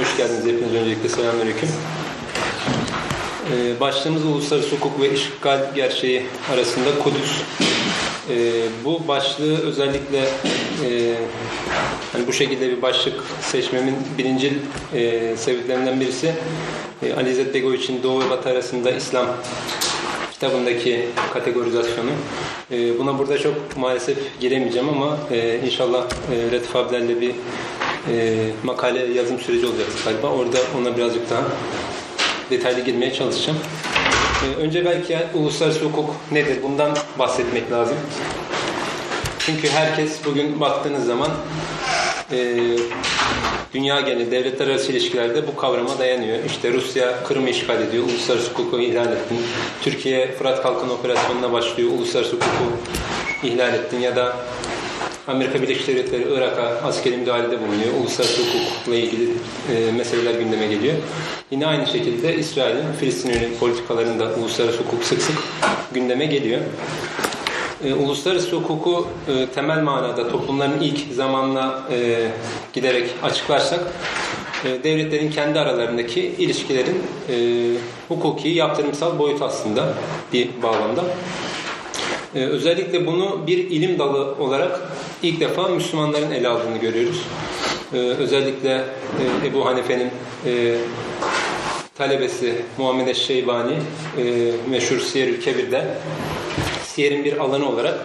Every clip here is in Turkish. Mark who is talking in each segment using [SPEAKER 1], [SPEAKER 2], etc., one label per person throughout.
[SPEAKER 1] Hoş geldiniz hepiniz. Öncelikle selamünaleyküm. Ee, başlığımız uluslararası hukuk ve işgal gerçeği arasında Kudüs. Ee, bu başlığı özellikle e, hani bu şekilde bir başlık seçmemin birinci e, sebeplerinden birisi e, Ali İzzet Begoviç'in Doğu ve Batı arasında İslam kitabındaki kategorizasyonu. E, buna burada çok maalesef giremeyeceğim ama e, inşallah e, Latif abilerle bir e, makale yazım süreci olacak galiba. Orada ona birazcık daha detaylı girmeye çalışacağım. E, önce belki yani, uluslararası hukuk nedir? Bundan bahsetmek lazım. Çünkü herkes bugün baktığınız zaman e, dünya geneli devletler arası ilişkilerde bu kavrama dayanıyor. İşte Rusya Kırım'ı işgal ediyor, uluslararası hukuku ihlal ettin. Türkiye Fırat Kalkın Operasyonu'na başlıyor, uluslararası hukuku ihlal ettin ya da Amerika Birleşik Devletleri Irak'a askeri müdahalede bulunuyor. Uluslararası hukukla ilgili e, meseleler gündeme geliyor. Yine aynı şekilde İsrail'in Filistin yönelik politikalarında uluslararası hukuk sık sık gündeme geliyor. E, uluslararası hukuku e, temel manada toplumların ilk zamanla e, giderek açıklarsak e, devletlerin kendi aralarındaki ilişkilerin e, hukuki yaptırımsal boyut aslında bir bağlamda. E, özellikle bunu bir ilim dalı olarak ilk defa Müslümanların ele aldığını görüyoruz. E, özellikle e, Ebu Hanife'nin e, talebesi Muhammed Eşşeybani e, meşhur Siyer-ül Kebir'de Siyer'in bir alanı olarak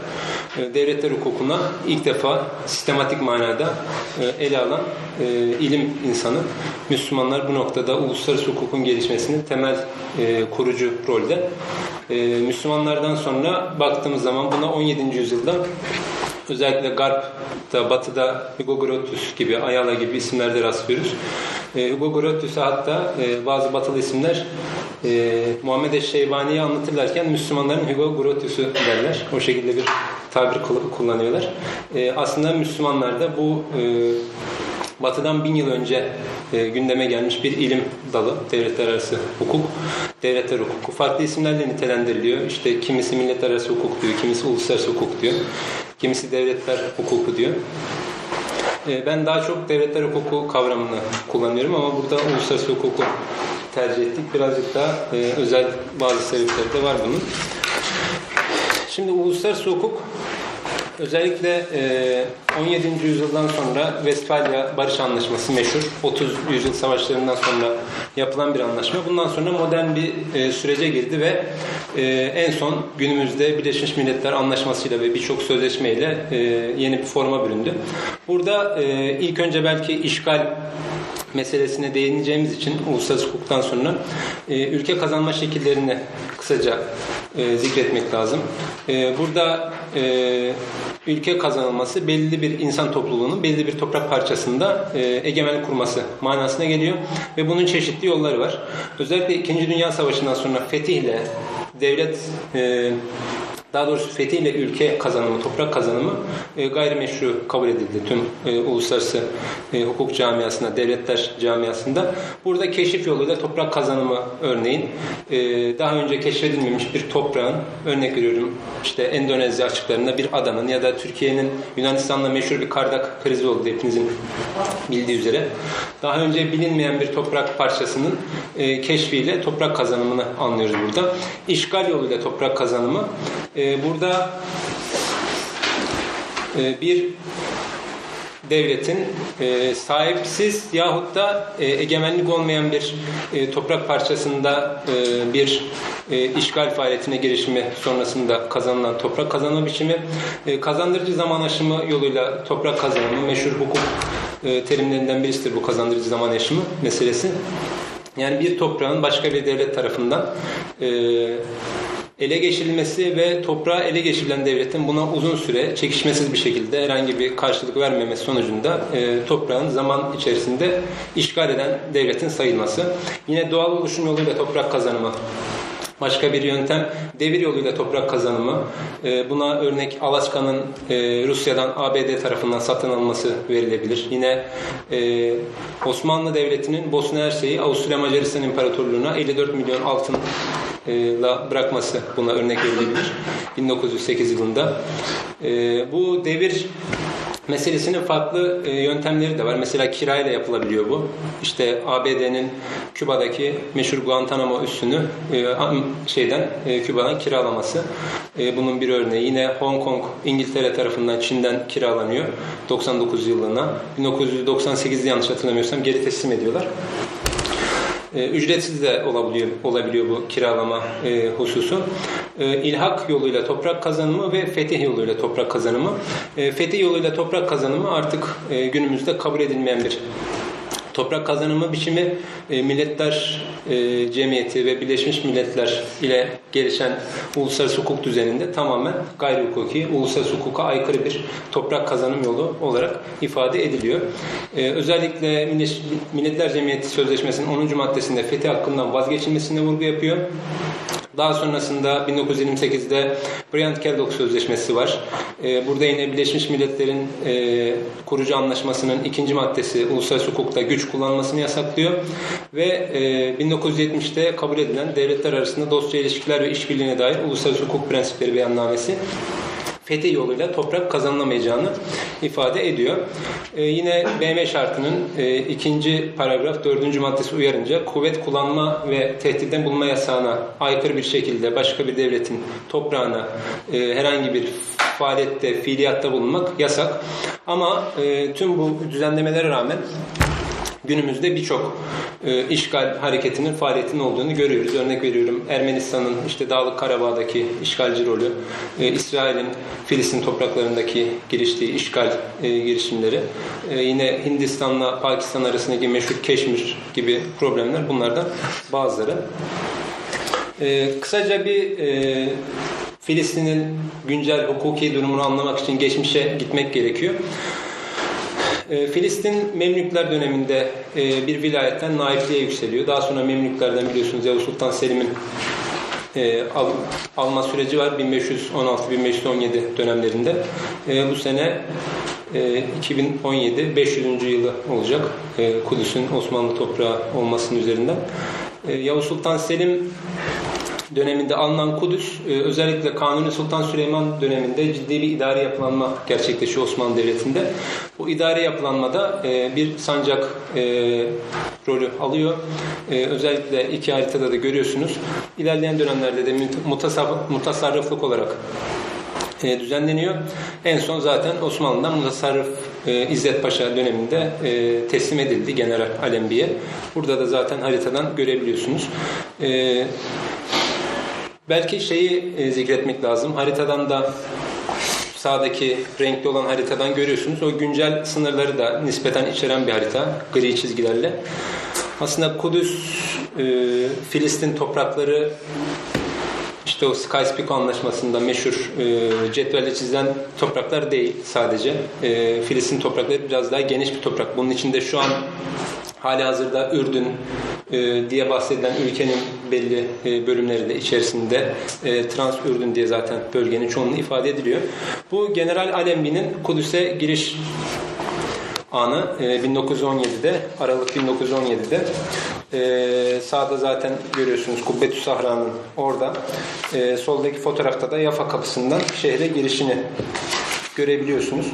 [SPEAKER 1] devletler hukukuna ilk defa sistematik manada e, ele alan e, ilim insanı. Müslümanlar bu noktada uluslararası hukukun gelişmesinin temel e, kurucu rolde. E, Müslümanlardan sonra baktığımız zaman buna 17. yüzyılda özellikle Garp'ta, Batı'da Hugo Grotius gibi, Ayala gibi isimlerde rastlıyoruz. E, Hugo Grotius'a hatta e, bazı batılı isimler e, Muhammed Eşşeybani'yi anlatırlarken Müslümanların Hugo Grotius'u derler. O şekilde bir tabir kullanıyorlar. E, aslında Müslümanlar da bu e, Batı'dan bin yıl önce e, gündeme gelmiş bir ilim dalı, devletler arası hukuk, devletler hukuku. Farklı isimlerle nitelendiriliyor. İşte kimisi milletler arası hukuk diyor, kimisi uluslararası hukuk diyor, kimisi devletler hukuku diyor. E, ben daha çok devletler hukuku kavramını kullanıyorum ama burada uluslararası hukuku tercih ettik. Birazcık daha e, özel bazı sebepleri de var bunun. Şimdi uluslararası hukuk Özellikle e, 17. yüzyıldan sonra Westfalia Barış Anlaşması meşhur. 30 yüzyıl savaşlarından sonra yapılan bir anlaşma. Bundan sonra modern bir e, sürece girdi ve e, en son günümüzde Birleşmiş Milletler Anlaşması'yla ve birçok sözleşmeyle e, yeni bir forma büründü. Burada e, ilk önce belki işgal meselesine değineceğimiz için uluslararası hukuktan sonra e, ülke kazanma şekillerini kısaca e, zikretmek lazım. E, burada e, ülke kazanılması belli bir insan topluluğunun belli bir toprak parçasında e, egemenlik kurması manasına geliyor ve bunun çeşitli yolları var. Özellikle 2. Dünya Savaşı'ndan sonra fetihle devlet e, daha doğrusu fethiyle ülke kazanımı, toprak kazanımı e, gayrimeşru kabul edildi tüm e, uluslararası e, hukuk camiasında, devletler camiasında. Burada keşif yoluyla toprak kazanımı örneğin e, daha önce keşfedilmemiş bir toprağın örnek veriyorum işte Endonezya açıklarında bir adanın ya da Türkiye'nin Yunanistan'la meşhur bir kardak krizi oldu hepinizin bildiği üzere. Daha önce bilinmeyen bir toprak parçasının e, keşfiyle toprak kazanımını anlıyoruz burada. İşgal yoluyla toprak kazanımı e, burada e, bir devletin e, sahipsiz yahut da e, egemenlik olmayan bir e, toprak parçasında e, bir e, işgal faaliyetine girişimi sonrasında kazanılan toprak kazanma biçimi e, kazandırıcı zaman aşımı yoluyla toprak kazanımı meşhur hukuk e, terimlerinden birisidir bu kazandırıcı zaman aşımı meselesi. Yani bir toprağın başka bir devlet tarafından e, ele geçirilmesi ve toprağa ele geçirilen devletin buna uzun süre çekişmesiz bir şekilde herhangi bir karşılık vermemesi sonucunda e, toprağın zaman içerisinde işgal eden devletin sayılması. Yine doğal oluşum yoluyla toprak kazanımı Başka bir yöntem devir yoluyla toprak kazanımı. E, buna örnek Alaska'nın e, Rusya'dan ABD tarafından satın alınması verilebilir. Yine e, Osmanlı Devleti'nin Bosna Hersek'i Avusturya Macaristan İmparatorluğu'na 54 milyon altın la bırakması buna örnek verilebilir 1908 yılında. Bu devir meselesinin farklı e, yöntemleri de var. Mesela kirayla yapılabiliyor bu. İşte ABD'nin Küba'daki meşhur Guantanamo üssünü e, şeyden e, Küba'dan kiralaması. E, bunun bir örneği. Yine Hong Kong İngiltere tarafından Çin'den kiralanıyor 99 yılına. 1998'de yanlış hatırlamıyorsam geri teslim ediyorlar. E, ücretsiz de olabiliyor, olabiliyor bu kiralama e, hususu. E, ilhak yoluyla toprak kazanımı ve fetih yoluyla toprak kazanımı. E, fetih yoluyla toprak kazanımı artık e, günümüzde kabul edilmeyen bir toprak kazanımı biçimi e, Milletler e, Cemiyeti ve Birleşmiş Milletler ile gelişen uluslararası hukuk düzeninde tamamen gayri hukuki, uluslararası hukuka aykırı bir toprak kazanım yolu olarak ifade ediliyor. E, özellikle Milletler Cemiyeti Sözleşmesi'nin 10. maddesinde fetih hakkından vazgeçilmesine vurgu yapıyor. Daha sonrasında 1928'de Bryant-Kellogg Sözleşmesi var. Ee, burada yine Birleşmiş Milletler'in e, kurucu anlaşmasının ikinci maddesi uluslararası hukukta güç kullanmasını yasaklıyor. Ve 1970'te e, kabul edilen devletler arasında dostça ilişkiler ve işbirliğine dair uluslararası hukuk prensipleri beyannamesi fetih yoluyla toprak kazanılamayacağını ifade ediyor. Ee, yine BM şartının e, ikinci paragraf dördüncü maddesi uyarınca kuvvet kullanma ve tehditten bulunma yasağına aykırı bir şekilde başka bir devletin toprağına e, herhangi bir faaliyette, fiiliyatta bulunmak yasak. Ama e, tüm bu düzenlemelere rağmen günümüzde birçok e, işgal hareketinin faaliyetinin olduğunu görüyoruz. Örnek veriyorum Ermenistan'ın işte Dağlık Karabağ'daki işgalci rolü, e, İsrail'in Filistin topraklarındaki giriştiği işgal e, girişimleri, e, yine Hindistan'la Pakistan arasındaki meşhur Keşmir gibi problemler bunlardan bazıları. E, kısaca bir e, Filistin'in güncel hukuki durumunu anlamak için geçmişe gitmek gerekiyor. E, Filistin Memlükler döneminde e, bir vilayetten naipliğe yükseliyor. Daha sonra Memlüklerden biliyorsunuz Yavuz Sultan Selim'in e, al, alma süreci var 1516-1517 dönemlerinde. Bu sene e, 2017 500. yılı olacak Kudüs'ün Osmanlı toprağı olmasının üzerinden. Yavuz Sultan Selim döneminde alınan Kudüs e, özellikle Kanuni Sultan Süleyman döneminde ciddi bir idari yapılanma gerçekleşiyor Osmanlı Devleti'nde. Bu idari yapılanmada e, bir sancak e, rolü alıyor. Özellikle iki haritada da görüyorsunuz. İlerleyen dönemlerde de mutasarrıflık olarak düzenleniyor. En son zaten Osmanlı'dan mutasarrıf İzzet Paşa döneminde teslim edildi General Alembi'ye. Burada da zaten haritadan görebiliyorsunuz. Belki şeyi e, zikretmek lazım. Haritadan da sağdaki renkli olan haritadan görüyorsunuz. O güncel sınırları da nispeten içeren bir harita. Gri çizgilerle. Aslında Kudüs, e, Filistin toprakları işte o Sky-Picot anlaşmasında meşhur e, cetvelle çizilen topraklar değil sadece. E, Filistin toprakları biraz daha geniş bir toprak. Bunun içinde şu an hali hazırda Ürdün e, diye bahsedilen ülkenin belli e, bölümleri de içerisinde e, Trans Ürdün diye zaten bölgenin çoğunluğu ifade ediliyor. Bu General Alembi'nin Kudüs'e giriş anı e, 1917'de Aralık 1917'de e, sağda zaten görüyorsunuz Kubbetü Sahra'nın orada e, soldaki fotoğrafta da Yafa kapısından şehre girişini görebiliyorsunuz.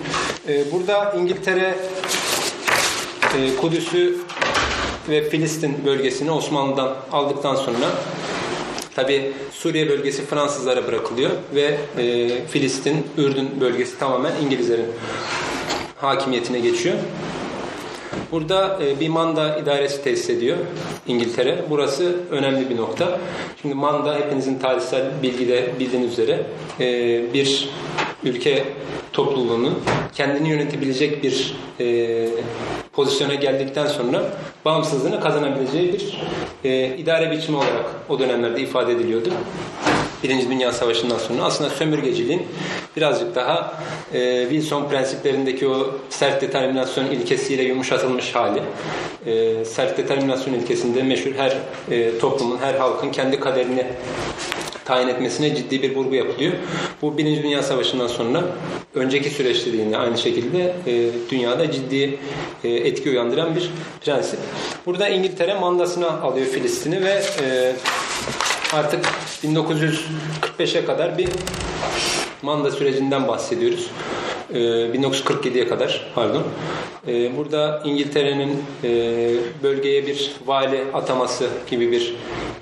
[SPEAKER 1] E, burada İngiltere e, Kudüs'ü ve Filistin bölgesini Osmanlı'dan aldıktan sonra tabi Suriye bölgesi Fransızlara bırakılıyor ve e, Filistin, Ürdün bölgesi tamamen İngilizlerin hakimiyetine geçiyor. Burada e, bir manda idaresi tesis ediyor İngiltere. Burası önemli bir nokta. Şimdi manda hepinizin tarihsel bilgide bildiğiniz üzere e, bir ülke topluluğunun kendini yönetebilecek bir e, pozisyona geldikten sonra bağımsızlığını kazanabileceği bir e, idare biçimi olarak o dönemlerde ifade ediliyordu. Birinci Dünya Savaşı'ndan sonra aslında sömürgeciliğin birazcık daha e, Wilson prensiplerindeki o sert determinasyon ilkesiyle yumuşatılmış hali. E, sert determinasyon ilkesinde meşhur her e, toplumun, her halkın kendi kaderini tayin etmesine ciddi bir vurgu yapılıyor. Bu Birinci Dünya Savaşı'ndan sonra önceki süreçte yine aynı şekilde e, dünyada ciddi e, etki uyandıran bir prensip. Burada İngiltere mandasına alıyor Filistin'i ve e, artık 1945'e kadar bir manda sürecinden bahsediyoruz. E, 1947'ye kadar pardon. E, burada İngiltere'nin e, bölgeye bir vali ataması gibi bir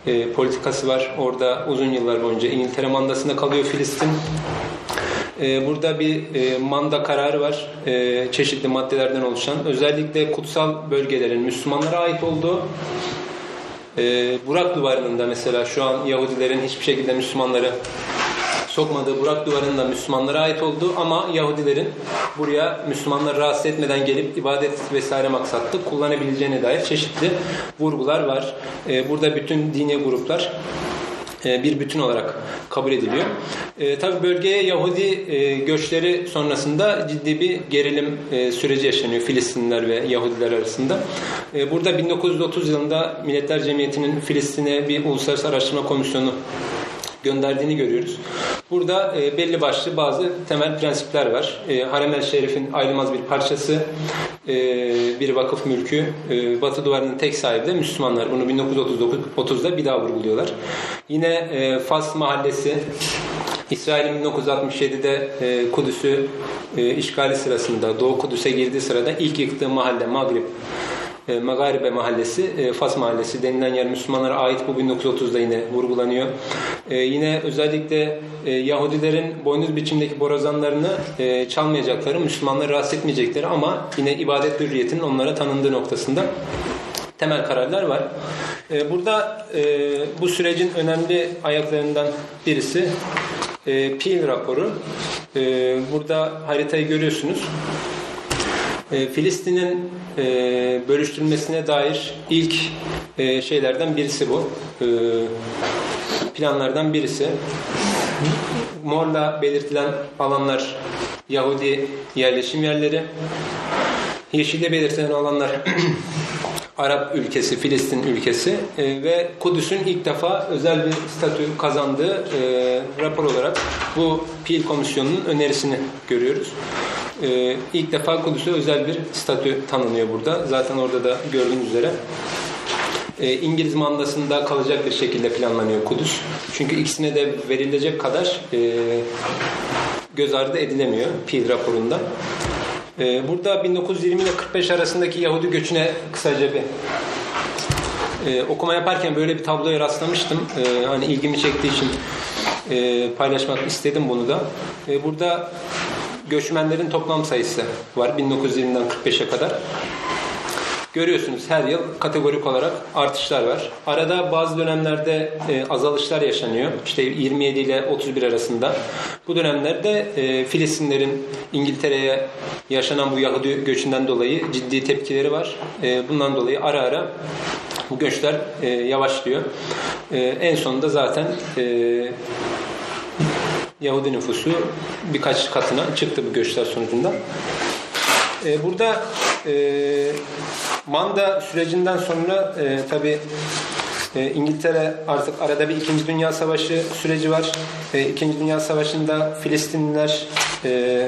[SPEAKER 1] e, politikası var. Orada uzun yıllar boyunca İngiltere mandasında kalıyor Filistin. E, burada bir e, manda kararı var. Çeşitli maddelerden oluşan. Özellikle kutsal bölgelerin Müslümanlara ait olduğu Burak duvarının da mesela şu an Yahudilerin hiçbir şekilde Müslümanları sokmadığı Burak duvarının da Müslümanlara ait olduğu ama Yahudilerin buraya Müslümanları rahatsız etmeden gelip ibadet vesaire maksatlı kullanabileceğine dair çeşitli vurgular var. E, burada bütün dini gruplar e, bir bütün olarak kabul ediliyor. E, tabi bölgeye Yahudi e, göçleri sonrasında ciddi bir gerilim e, süreci yaşanıyor Filistinliler ve Yahudiler arasında. E, burada 1930 yılında Milletler Cemiyeti'nin Filistin'e bir uluslararası araştırma komisyonu gönderdiğini görüyoruz. Burada e, belli başlı bazı temel prensipler var. E, Harem-el Şerif'in ayrılmaz bir parçası, e, bir vakıf mülkü. E, Batı duvarının tek sahibi de Müslümanlar. Bunu 1930'da bir daha vurguluyorlar. Yine e, Fas mahallesi İsrail'in 1967'de e, Kudüs'ü e, işgali sırasında Doğu Kudüs'e girdiği sırada ilk yıktığı mahalle Magrib e, Magaribe Mahallesi, e, Fas Mahallesi denilen yer Müslümanlara ait bu 1930'da yine vurgulanıyor. E, yine özellikle e, Yahudilerin boynuz biçimdeki borazanlarını e, çalmayacakları, Müslümanları rahatsız etmeyecekleri ama yine ibadet hürriyetinin onlara tanındığı noktasında temel kararlar var. Burada bu sürecin önemli ayaklarından birisi Peel raporu. Burada haritayı görüyorsunuz. E, Filistin'in e, bölüştürülmesine dair ilk e, şeylerden birisi bu. Planlardan birisi. Morla belirtilen alanlar Yahudi yerleşim yerleri. Yeşille belirtilen alanlar Arap ülkesi, Filistin ülkesi e, ve Kudüs'ün ilk defa özel bir statü kazandığı e, rapor olarak bu Peel Komisyonu'nun önerisini görüyoruz. E, ilk defa Kudüs'e özel bir statü tanınıyor burada. Zaten orada da gördüğünüz üzere. E, İngiliz mandasında kalacak bir şekilde planlanıyor Kudüs. Çünkü ikisine de verilecek kadar e, göz ardı edilemiyor Peel raporunda. Ee, burada 1920 ile 45 arasındaki Yahudi göçüne kısaca bir e, okuma yaparken böyle bir tabloya rastlamıştım. E, hani ilgimi çektiği için e, paylaşmak istedim bunu da. E, burada göçmenlerin toplam sayısı var 1920'den 45'e kadar. Görüyorsunuz her yıl kategorik olarak artışlar var. Arada bazı dönemlerde e, azalışlar yaşanıyor. İşte 27 ile 31 arasında. Bu dönemlerde e, Filistinlerin İngiltere'ye yaşanan bu Yahudi göçünden dolayı ciddi tepkileri var. E, bundan dolayı ara ara bu göçler e, yavaşlıyor. E, en sonunda zaten e, Yahudi nüfusu birkaç katına çıktı bu göçler sonucunda. E, burada e, Manda sürecinden sonra e, tabi e, İngiltere artık arada bir İkinci Dünya Savaşı süreci var. E, İkinci Dünya Savaşı'nda Filistinliler e,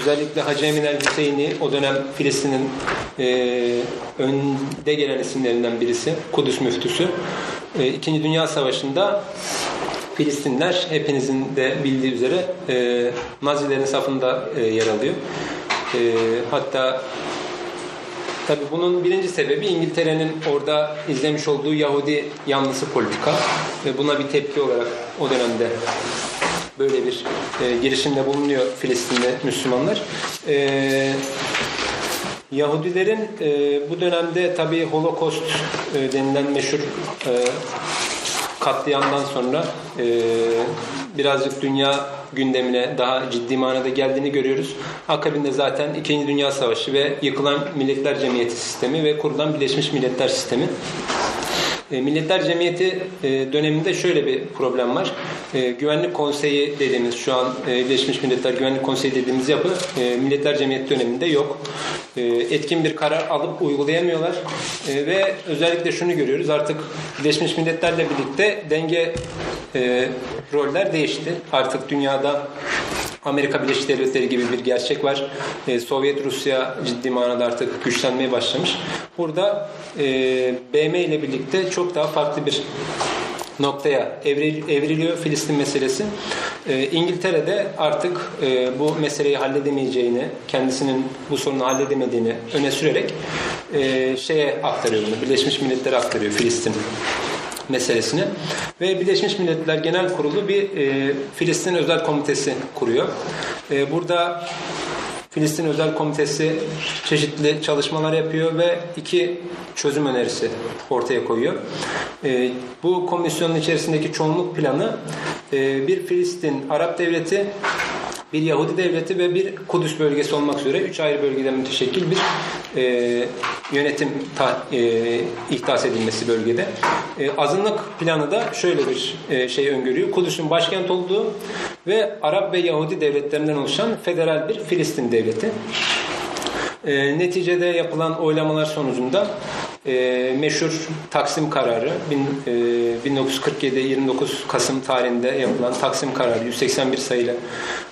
[SPEAKER 1] özellikle Hacı Emin el Hüseyin'i o dönem Filistin'in e, önde gelen isimlerinden birisi Kudüs müftüsü. E, İkinci Dünya Savaşı'nda Filistinler hepinizin de bildiği üzere e, Nazilerin safında e, yer alıyor. E, hatta Tabii bunun birinci sebebi İngiltere'nin orada izlemiş olduğu Yahudi yanlısı politika ve buna bir tepki olarak o dönemde böyle bir e, girişimde bulunuyor Filistin'de Müslümanlar. E, Yahudilerin e, bu dönemde tabii Holocaust e, denilen meşhur e, katliamdan sonra e, birazcık dünya gündemine daha ciddi manada geldiğini görüyoruz. Akabinde zaten İkinci Dünya Savaşı ve yıkılan Milletler Cemiyeti sistemi ve kurulan Birleşmiş Milletler sistemi. E, Milletler Cemiyeti e, döneminde şöyle bir problem var. E, Güvenlik Konseyi dediğimiz şu an Birleşmiş Milletler Güvenlik Konseyi dediğimiz yapı Milletler Cemiyeti döneminde yok. Etkin bir karar alıp uygulayamıyorlar. Ve özellikle şunu görüyoruz artık Birleşmiş Milletler'le birlikte denge roller değişti. Artık dünyada Amerika Birleşik Devletleri gibi bir gerçek var. E, Sovyet Rusya ciddi manada artık güçlenmeye başlamış. Burada e, BM ile birlikte çok daha farklı bir noktaya evril- evriliyor Filistin meselesi. E, İngiltere'de artık e, bu meseleyi halledemeyeceğini, kendisinin bu sorunu halledemediğini öne sürerek e, şeye aktarıyor bunu. Birleşmiş Milletler'e aktarıyor Filistin meselesini. Ve Birleşmiş Milletler Genel Kurulu bir e, Filistin Özel Komitesi kuruyor. Burada Filistin Özel Komitesi çeşitli çalışmalar yapıyor ve iki çözüm önerisi ortaya koyuyor. E, bu komisyonun içerisindeki çoğunluk planı e, bir Filistin Arap Devleti bir Yahudi devleti ve bir Kudüs bölgesi olmak üzere üç ayrı bölgeden müteşekkil bir e, yönetim ta, e, ihdas edilmesi bölgede. E, azınlık planı da şöyle bir e, şey öngörüyor. Kudüs'ün başkent olduğu ve Arap ve Yahudi devletlerinden oluşan federal bir Filistin devleti. E, neticede yapılan oylamalar sonucunda e, meşhur Taksim kararı bin, e, 1947 29 Kasım tarihinde yapılan Taksim kararı 181 sayılı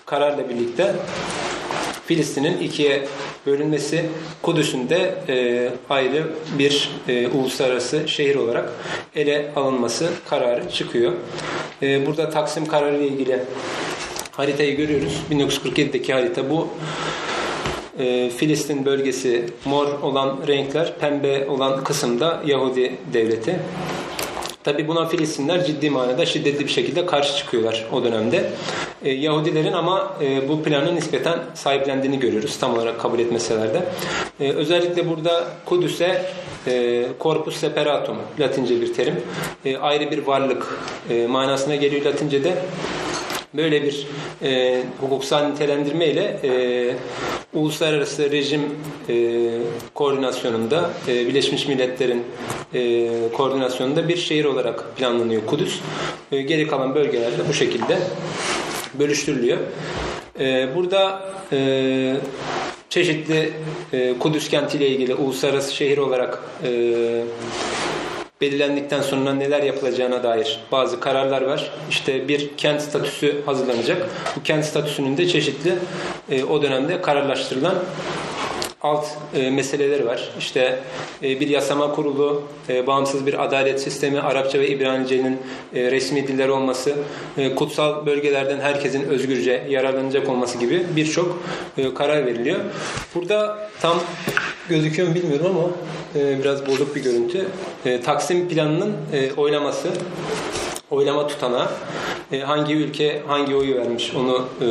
[SPEAKER 1] kararla birlikte Filistin'in ikiye bölünmesi, Kudüs'ün de e, ayrı bir e, uluslararası şehir olarak ele alınması kararı çıkıyor. E, burada Taksim kararı ile ilgili haritayı görüyoruz. 1947'deki harita bu. E, Filistin bölgesi mor olan renkler, pembe olan kısımda Yahudi devleti. Tabi buna Filistinler ciddi manada şiddetli bir şekilde karşı çıkıyorlar o dönemde. E, Yahudilerin ama e, bu planı nispeten sahiplendiğini görüyoruz tam olarak kabul etmeseler de. E, özellikle burada Kudüs'e e, corpus separatum latince bir terim. E, ayrı bir varlık e, manasına geliyor latince'de. Böyle bir e, hukuksal nitelendirme ile e, uluslararası rejim e, koordinasyonunda e, Birleşmiş Milletler'in e, koordinasyonunda bir şehir olarak planlanıyor Kudüs. E, geri kalan bölgelerde bu şekilde bölüştürülüyor. E, burada e, çeşitli e, Kudüs kentiyle ilgili uluslararası şehir olarak e, belirlendikten sonra neler yapılacağına dair bazı kararlar var. İşte bir kent statüsü hazırlanacak. Bu kent statüsünün de çeşitli e, o dönemde kararlaştırılan alt e, meseleleri var. İşte e, bir yasama kurulu, e, bağımsız bir adalet sistemi, Arapça ve İbranice'nin e, resmi diller olması, e, kutsal bölgelerden herkesin özgürce yararlanacak olması gibi birçok e, karar veriliyor. Burada tam gözüküyor mu bilmiyorum ama e, biraz bozuk bir görüntü. E, Taksim planının e, oylaması, oylama tutanağı. E, hangi ülke hangi oyu vermiş onu e,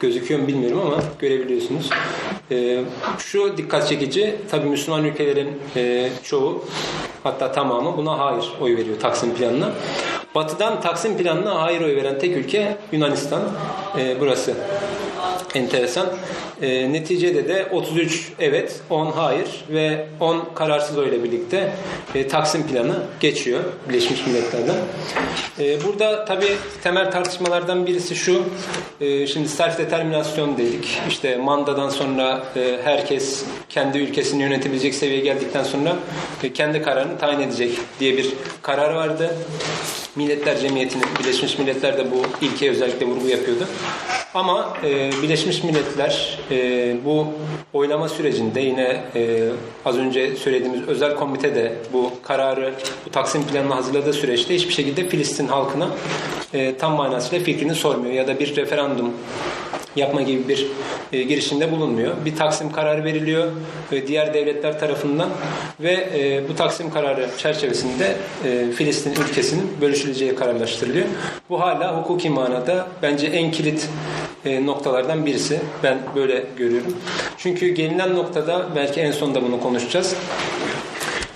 [SPEAKER 1] gözüküyor mu bilmiyorum ama görebiliyorsunuz. E, şu dikkat çekici, tabii Müslüman ülkelerin e, çoğu hatta tamamı buna hayır oy veriyor Taksim planına. Batı'dan Taksim planına hayır oy veren tek ülke Yunanistan. E, burası enteresan. E, neticede de 33 evet, 10 hayır ve 10 kararsız oyla birlikte e, Taksim planı geçiyor Birleşmiş Milletler'den. E, burada tabi temel tartışmalardan birisi şu, e, şimdi self determinasyon dedik. İşte Manda'dan sonra e, herkes kendi ülkesini yönetebilecek seviyeye geldikten sonra e, kendi kararını tayin edecek diye bir karar vardı. Milletler Cemiyeti'nin, Birleşmiş Milletler de bu ilkeye özellikle vurgu yapıyordu. Ama e, Birleşmiş Milletler e, bu oylama sürecinde yine e, az önce söylediğimiz özel komite de bu kararı, bu Taksim planını hazırladığı süreçte hiçbir şekilde Filistin halkına e, tam manasıyla fikrini sormuyor ya da bir referandum yapma gibi bir e, girişimde bulunmuyor. Bir Taksim kararı veriliyor e, diğer devletler tarafından ve e, bu Taksim kararı çerçevesinde e, Filistin ülkesinin bölüşüleceği kararlaştırılıyor. Bu hala hukuki manada bence en kilit e, noktalardan birisi. Ben böyle görüyorum. Çünkü gelinen noktada belki en sonunda bunu konuşacağız.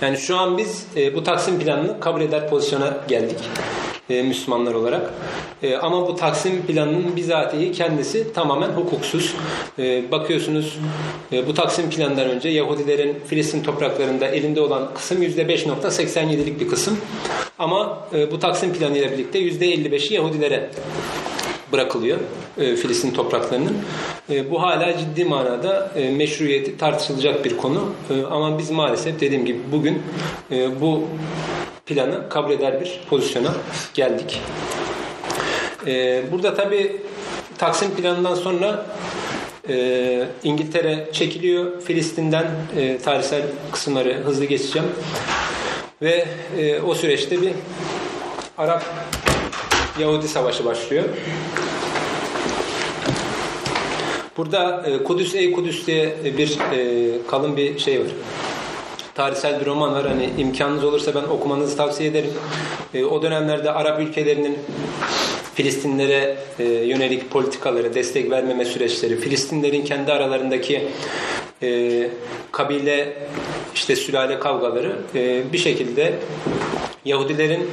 [SPEAKER 1] Yani şu an biz e, bu Taksim planını kabul eder pozisyona geldik e, Müslümanlar olarak. E, ama bu Taksim planının bizatihi kendisi tamamen hukuksuz. E, bakıyorsunuz bu Taksim planından önce Yahudilerin Filistin topraklarında elinde olan kısım %5.87'lik bir kısım. Ama bu Taksim planı ile birlikte %55'i Yahudilere bırakılıyor Filistin topraklarının. Bu hala ciddi manada meşruiyeti tartışılacak bir konu. Ama biz maalesef dediğim gibi bugün bu planı kabul eder bir pozisyona geldik. E, burada tabi Taksim planından sonra e, İngiltere çekiliyor Filistin'den e, tarihsel kısımları hızlı geçeceğim ve e, o süreçte bir Arap Yahudi Savaşı başlıyor. Burada e, Kudüs ey Kudüs diye bir e, kalın bir şey var. Tarihsel bir roman var. Hani imkanınız olursa ben okumanızı tavsiye ederim. E, o dönemlerde Arap ülkelerinin Filistinlere e, yönelik politikaları, destek vermeme süreçleri, Filistinlerin kendi aralarındaki e, kabile, işte sülale kavgaları e, bir şekilde Yahudilerin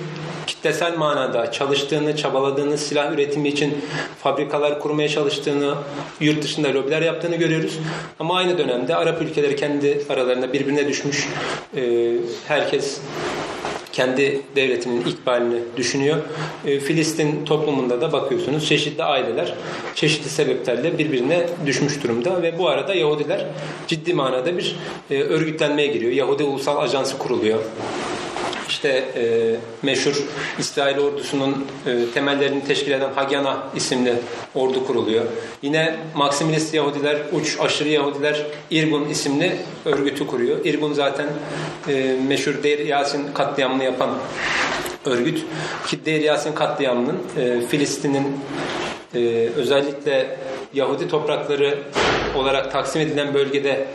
[SPEAKER 1] kitlesel manada çalıştığını, çabaladığını, silah üretimi için fabrikalar kurmaya çalıştığını, yurt dışında lobiler yaptığını görüyoruz. Ama aynı dönemde Arap ülkeleri kendi aralarında birbirine düşmüş. E, herkes kendi devletinin ikbalini düşünüyor. E, Filistin toplumunda da bakıyorsunuz çeşitli aileler çeşitli sebeplerle birbirine düşmüş durumda ve bu arada Yahudiler ciddi manada bir e, örgütlenmeye giriyor. Yahudi Ulusal Ajansı kuruluyor işte e, meşhur İsrail ordusunun e, temellerini teşkil eden Hagyana isimli ordu kuruluyor. Yine Maksimilist Yahudiler, uç aşırı Yahudiler Irgun isimli örgütü kuruyor. Irgun zaten e, meşhur Deir Yasin katliamını yapan örgüt. Ki Deir Yasin katliamının e, Filistin'in e, özellikle Yahudi toprakları olarak taksim edilen bölgede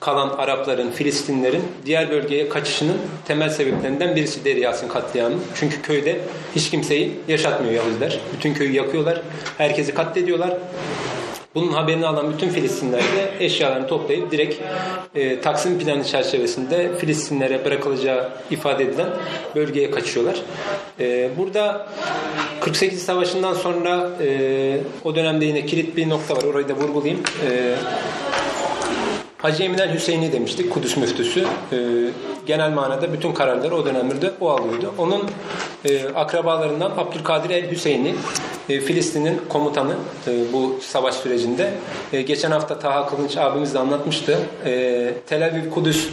[SPEAKER 1] kalan Arapların, Filistinlerin diğer bölgeye kaçışının temel sebeplerinden birisi Deri Yasin katliamı. Çünkü köyde hiç kimseyi yaşatmıyor Yahudiler. Bütün köyü yakıyorlar. Herkesi katlediyorlar. Bunun haberini alan bütün Filistinler de eşyalarını toplayıp direkt e, Taksim planı çerçevesinde Filistinlere bırakılacağı ifade edilen bölgeye kaçıyorlar. E, burada 48 Savaşı'ndan sonra e, o dönemde yine kilit bir nokta var. Orayı da vurgulayayım. E, Hacı Eminel Hüseyin'i demiştik, Kudüs müftüsü. E, genel manada bütün kararları o dönemlerde o alıyordu. Onun e, akrabalarından Abdülkadir el Hüseyin'i, e, Filistin'in komutanı e, bu savaş sürecinde. E, geçen hafta Taha Kılınç abimiz de anlatmıştı. E, Tel Aviv Kudüs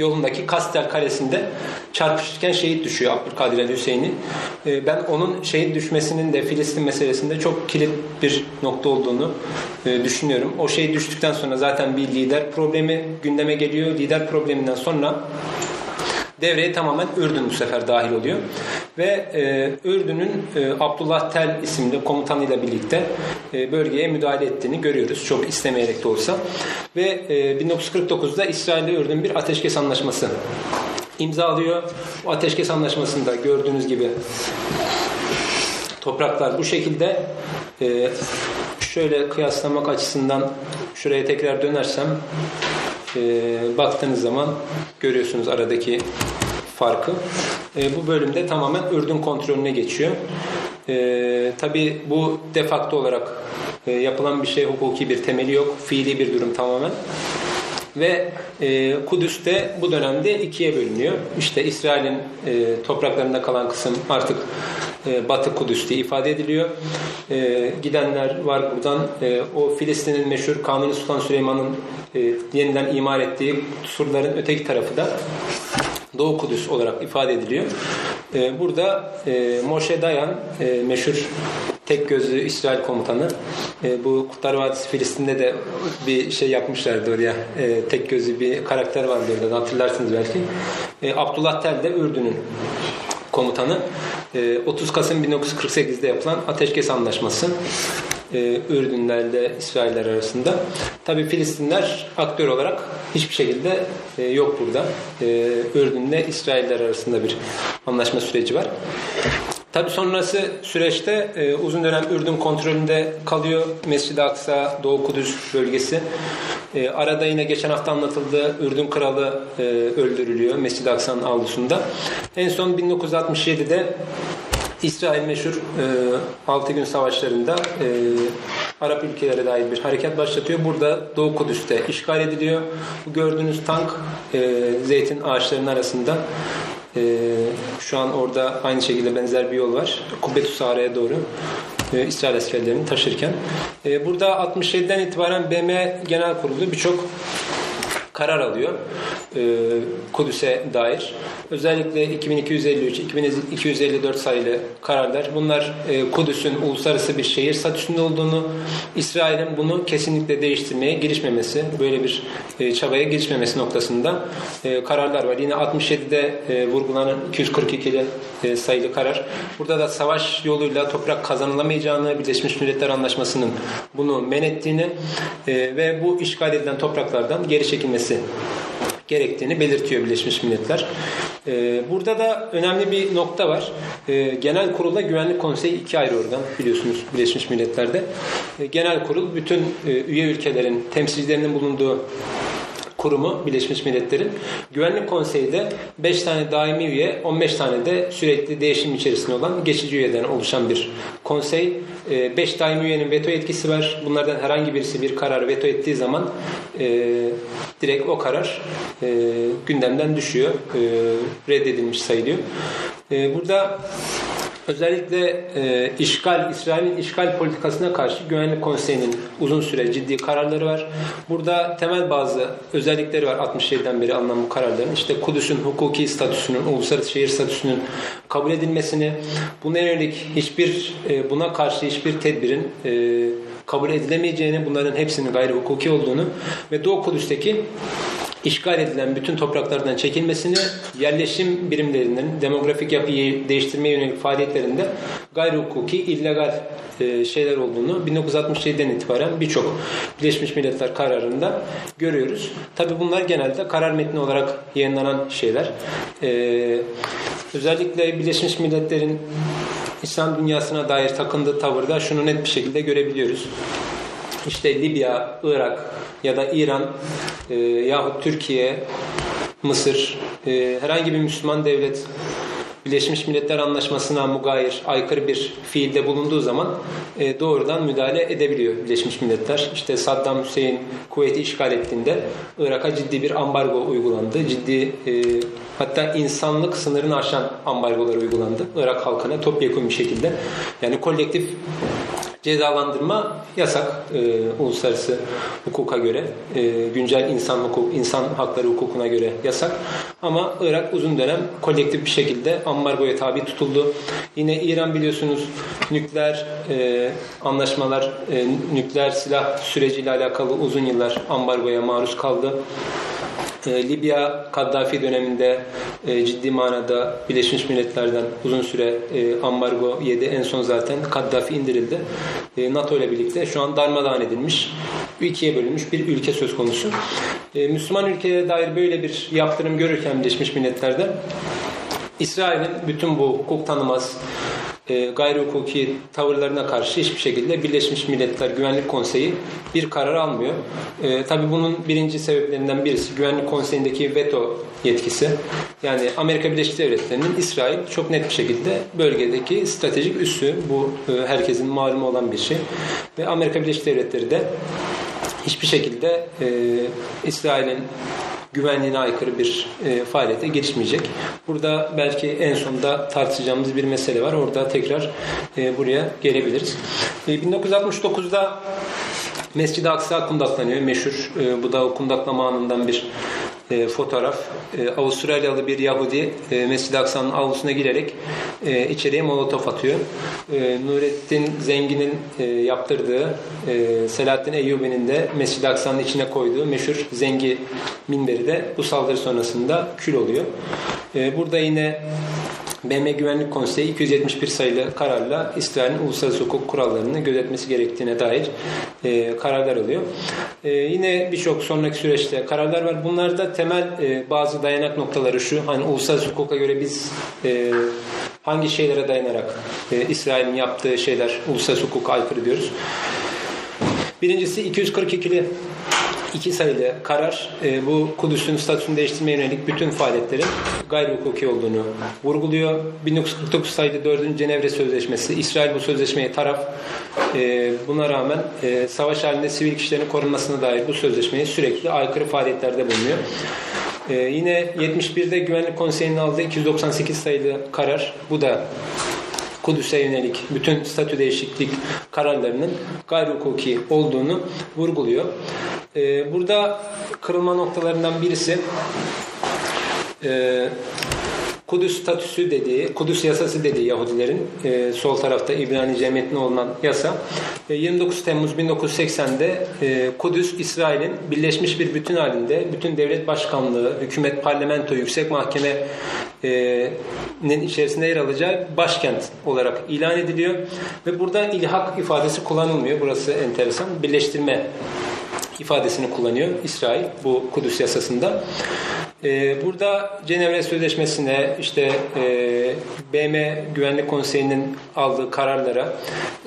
[SPEAKER 1] yolundaki Kastel Kalesi'nde çarpışırken şehit düşüyor Abdülkadir el Hüseyin'i. E, ben onun şehit düşmesinin de Filistin meselesinde çok kilit bir nokta olduğunu e, düşünüyorum. O şehit düştükten sonra zaten bir lider problemi gündeme geliyor. Lider probleminden sonra devreye tamamen Ürdün bu sefer dahil oluyor. Ve e, Ürdün'ün e, Abdullah Tel isimli komutanıyla birlikte e, bölgeye müdahale ettiğini görüyoruz. Çok istemeyerek de olsa. Ve e, 1949'da İsrail ile Ürdün bir ateşkes anlaşması imzalıyor. Bu ateşkes anlaşmasında gördüğünüz gibi topraklar bu şekilde e, şöyle kıyaslamak açısından şuraya tekrar dönersem e, baktığınız zaman görüyorsunuz aradaki farkı. E, bu bölümde tamamen Ürdün kontrolüne geçiyor. E, Tabi bu defakto olarak e, yapılan bir şey hukuki bir temeli yok. Fiili bir durum tamamen. Ve e, Kudüs de bu dönemde ikiye bölünüyor. İşte İsrail'in e, topraklarında kalan kısım artık e, Batı Kudüs diye ifade ediliyor. E, gidenler var buradan. E, o Filistin'in meşhur Kanuni Sultan Süleyman'ın e, yeniden imar ettiği surların öteki tarafı da Doğu Kudüs olarak ifade ediliyor. E, burada e, Moshe Dayan e, meşhur tek gözlü İsrail komutanı. E, bu Kurtlar Vadisi Filistin'de de bir şey yapmışlardı oraya. E, tek gözlü bir karakter vardı orada hatırlarsınız belki. E, Abdullah Tel de Ürdün'ün komutanı. E, 30 Kasım 1948'de yapılan Ateşkes Anlaşması e, Ürdünlerle İsrailler arasında. Tabi Filistinler aktör olarak hiçbir şekilde e, yok burada. E, Ürdünle İsrailler arasında bir anlaşma süreci var. Tabi sonrası süreçte e, uzun dönem Ürdün kontrolünde kalıyor Mescid-i Aksa, Doğu Kudüs bölgesi. E, arada yine geçen hafta anlatıldı Ürdün kralı e, öldürülüyor Mescid-i Aksa'nın avlusunda. En son 1967'de İsrail meşhur e, 6 gün savaşlarında e, Arap ülkelere dair bir harekat başlatıyor. Burada Doğu Kudüs'te işgal ediliyor. Bu gördüğünüz tank e, zeytin ağaçlarının arasında e, şu an orada aynı şekilde benzer bir yol var. Kubbetü Sahra'ya doğru e, İsrail askerlerini taşırken. E, burada 67'den itibaren BM Genel Kurulu birçok karar alıyor e, Kudüs'e dair. Özellikle 2253, 2254 sayılı kararlar. Bunlar e, Kudüs'ün uluslararası bir şehir statüsünde olduğunu, İsrail'in bunu kesinlikle değiştirmeye girişmemesi, böyle bir e, çabaya girişmemesi noktasında e, kararlar var. Yine 67'de e, vurgulanan 242 e, sayılı karar. Burada da savaş yoluyla toprak kazanılamayacağını, Birleşmiş Milletler Anlaşması'nın bunu men ettiğini e, ve bu işgal edilen topraklardan geri çekilmesi gerektiğini belirtiyor Birleşmiş Milletler. Ee, burada da önemli bir nokta var. Ee, Genel Kurulda Güvenlik Konseyi iki ayrı organ biliyorsunuz Birleşmiş Milletler'de. Ee, Genel Kurul bütün e, üye ülkelerin temsilcilerinin bulunduğu kurumu Birleşmiş Milletler'in. Güvenlik Konseyi de 5 tane daimi üye, 15 tane de sürekli değişim içerisinde olan geçici üyeden oluşan bir konsey. 5 daimi üyenin veto etkisi var. Bunlardan herhangi birisi bir karar veto ettiği zaman e, direkt o karar e, gündemden düşüyor. E, reddedilmiş sayılıyor. E, burada Özellikle e, işgal, İsrail'in işgal politikasına karşı Güvenlik Konseyi'nin uzun süre ciddi kararları var. Burada temel bazı özellikleri var 67'den beri alınan bu kararların. İşte Kudüs'ün hukuki statüsünün, uluslararası şehir statüsünün kabul edilmesini, buna yönelik hiçbir, e, buna karşı hiçbir tedbirin e, kabul edilemeyeceğini, bunların hepsinin gayri hukuki olduğunu ve Doğu Kudüs'teki işgal edilen bütün topraklardan çekilmesini, yerleşim birimlerinin demografik yapıyı değiştirmeye yönelik faaliyetlerinde gayri hukuki, illegal e, şeyler olduğunu 1967'den itibaren birçok Birleşmiş Milletler kararında görüyoruz. Tabi bunlar genelde karar metni olarak yayınlanan şeyler. Ee, özellikle Birleşmiş Milletler'in İslam dünyasına dair takındığı tavırda şunu net bir şekilde görebiliyoruz. İşte Libya, Irak ya da İran e, yahut Türkiye, Mısır e, herhangi bir Müslüman devlet Birleşmiş Milletler Anlaşması'na mugayir, aykırı bir fiilde bulunduğu zaman e, doğrudan müdahale edebiliyor Birleşmiş Milletler. İşte Saddam Hüseyin kuvveti işgal ettiğinde Irak'a ciddi bir ambargo uygulandı. Ciddi e, hatta insanlık sınırını aşan ambargolar uygulandı. Irak halkına topyekun bir şekilde. Yani kolektif cezalandırma yasak e, uluslararası hukuka göre. E, güncel insan hukuk, insan hakları hukukuna göre yasak. Ama Irak uzun dönem kolektif bir şekilde ambargoya tabi tutuldu. Yine İran biliyorsunuz nükleer e, anlaşmalar, e, nükleer silah süreciyle alakalı uzun yıllar ambargoya maruz kaldı. E, Libya Kaddafi döneminde e, ciddi manada Birleşmiş Milletler'den uzun süre e, ambargo yedi. En son zaten Kaddafi indirildi. E, NATO ile birlikte şu an darmadağın edilmiş, ikiye bölünmüş bir ülke söz konusu. E, Müslüman ülkelere dair böyle bir yaptırım görürken Birleşmiş Milletler'de İsrail'in bütün bu hukuk tanımaz, e, gayri hukuki tavırlarına karşı hiçbir şekilde Birleşmiş Milletler Güvenlik Konseyi bir karar almıyor. E, tabii bunun birinci sebeplerinden birisi Güvenlik Konseyi'ndeki veto yetkisi. Yani Amerika Birleşik Devletleri'nin İsrail çok net bir şekilde bölgedeki stratejik üssü. Bu e, herkesin malumu olan bir şey. Ve Amerika Birleşik Devletleri de hiçbir şekilde e, İsrail'in güvenliğine aykırı bir e, faaliyete girişmeyecek. Burada belki en sonunda tartışacağımız bir mesele var. Orada tekrar e, buraya gelebiliriz. E, 1969'da Mescid-i Aksa kundaklanıyor. Meşhur e, bu da kundaklama anından bir e, fotoğraf. E, Avustralyalı bir Yahudi e, Mescid-i Aksa'nın avlusuna girerek e, içeriye molotof atıyor. E, Nurettin Zengin'in e, yaptırdığı e, Selahattin Eyyubi'nin de Mescid-i Aksa'nın içine koyduğu meşhur Zengi minberi de bu saldırı sonrasında kül oluyor. E, burada yine BM Güvenlik Konseyi 271 sayılı kararla İsrail'in uluslararası hukuk kurallarını gözetmesi gerektiğine dair e, kararlar alıyor. E, yine birçok sonraki süreçte kararlar var. Bunlarda temel e, bazı dayanak noktaları şu. Hani uluslararası hukuka göre biz e, hangi şeylere dayanarak e, İsrail'in yaptığı şeyler uluslararası hukuka aykırı diyoruz. Birincisi 242'li iki sayılı karar e, bu Kudüs'ün statüsünü değiştirmeye yönelik bütün faaliyetlerin gayri hukuki olduğunu vurguluyor. 1949 sayılı 4. Cenevre Sözleşmesi, İsrail bu sözleşmeye taraf. E, buna rağmen e, savaş halinde sivil kişilerin korunmasına dair bu sözleşmeye sürekli aykırı faaliyetlerde bulunuyor. E, yine 71'de Güvenlik Konseyi'nin aldığı 298 sayılı karar, bu da Kudüs'e yönelik bütün statü değişiklik kararlarının gayri hukuki olduğunu vurguluyor. E, burada kırılma noktalarından birisi e, Kudüs statüsü dediği, Kudüs yasası dediği Yahudilerin e, sol tarafta İbranice metni olan yasa e, 29 Temmuz 1980'de e, Kudüs İsrail'in birleşmiş bir bütün halinde bütün devlet başkanlığı, hükümet, parlamento, yüksek mahkemenin içerisinde yer alacağı başkent olarak ilan ediliyor ve burada ilhak ifadesi kullanılmıyor. Burası enteresan. Birleştirme ifadesini kullanıyor İsrail bu Kudüs yasasında. Ee, burada Cenevre Sözleşmesi'ne işte e, BM Güvenlik Konseyi'nin aldığı kararlara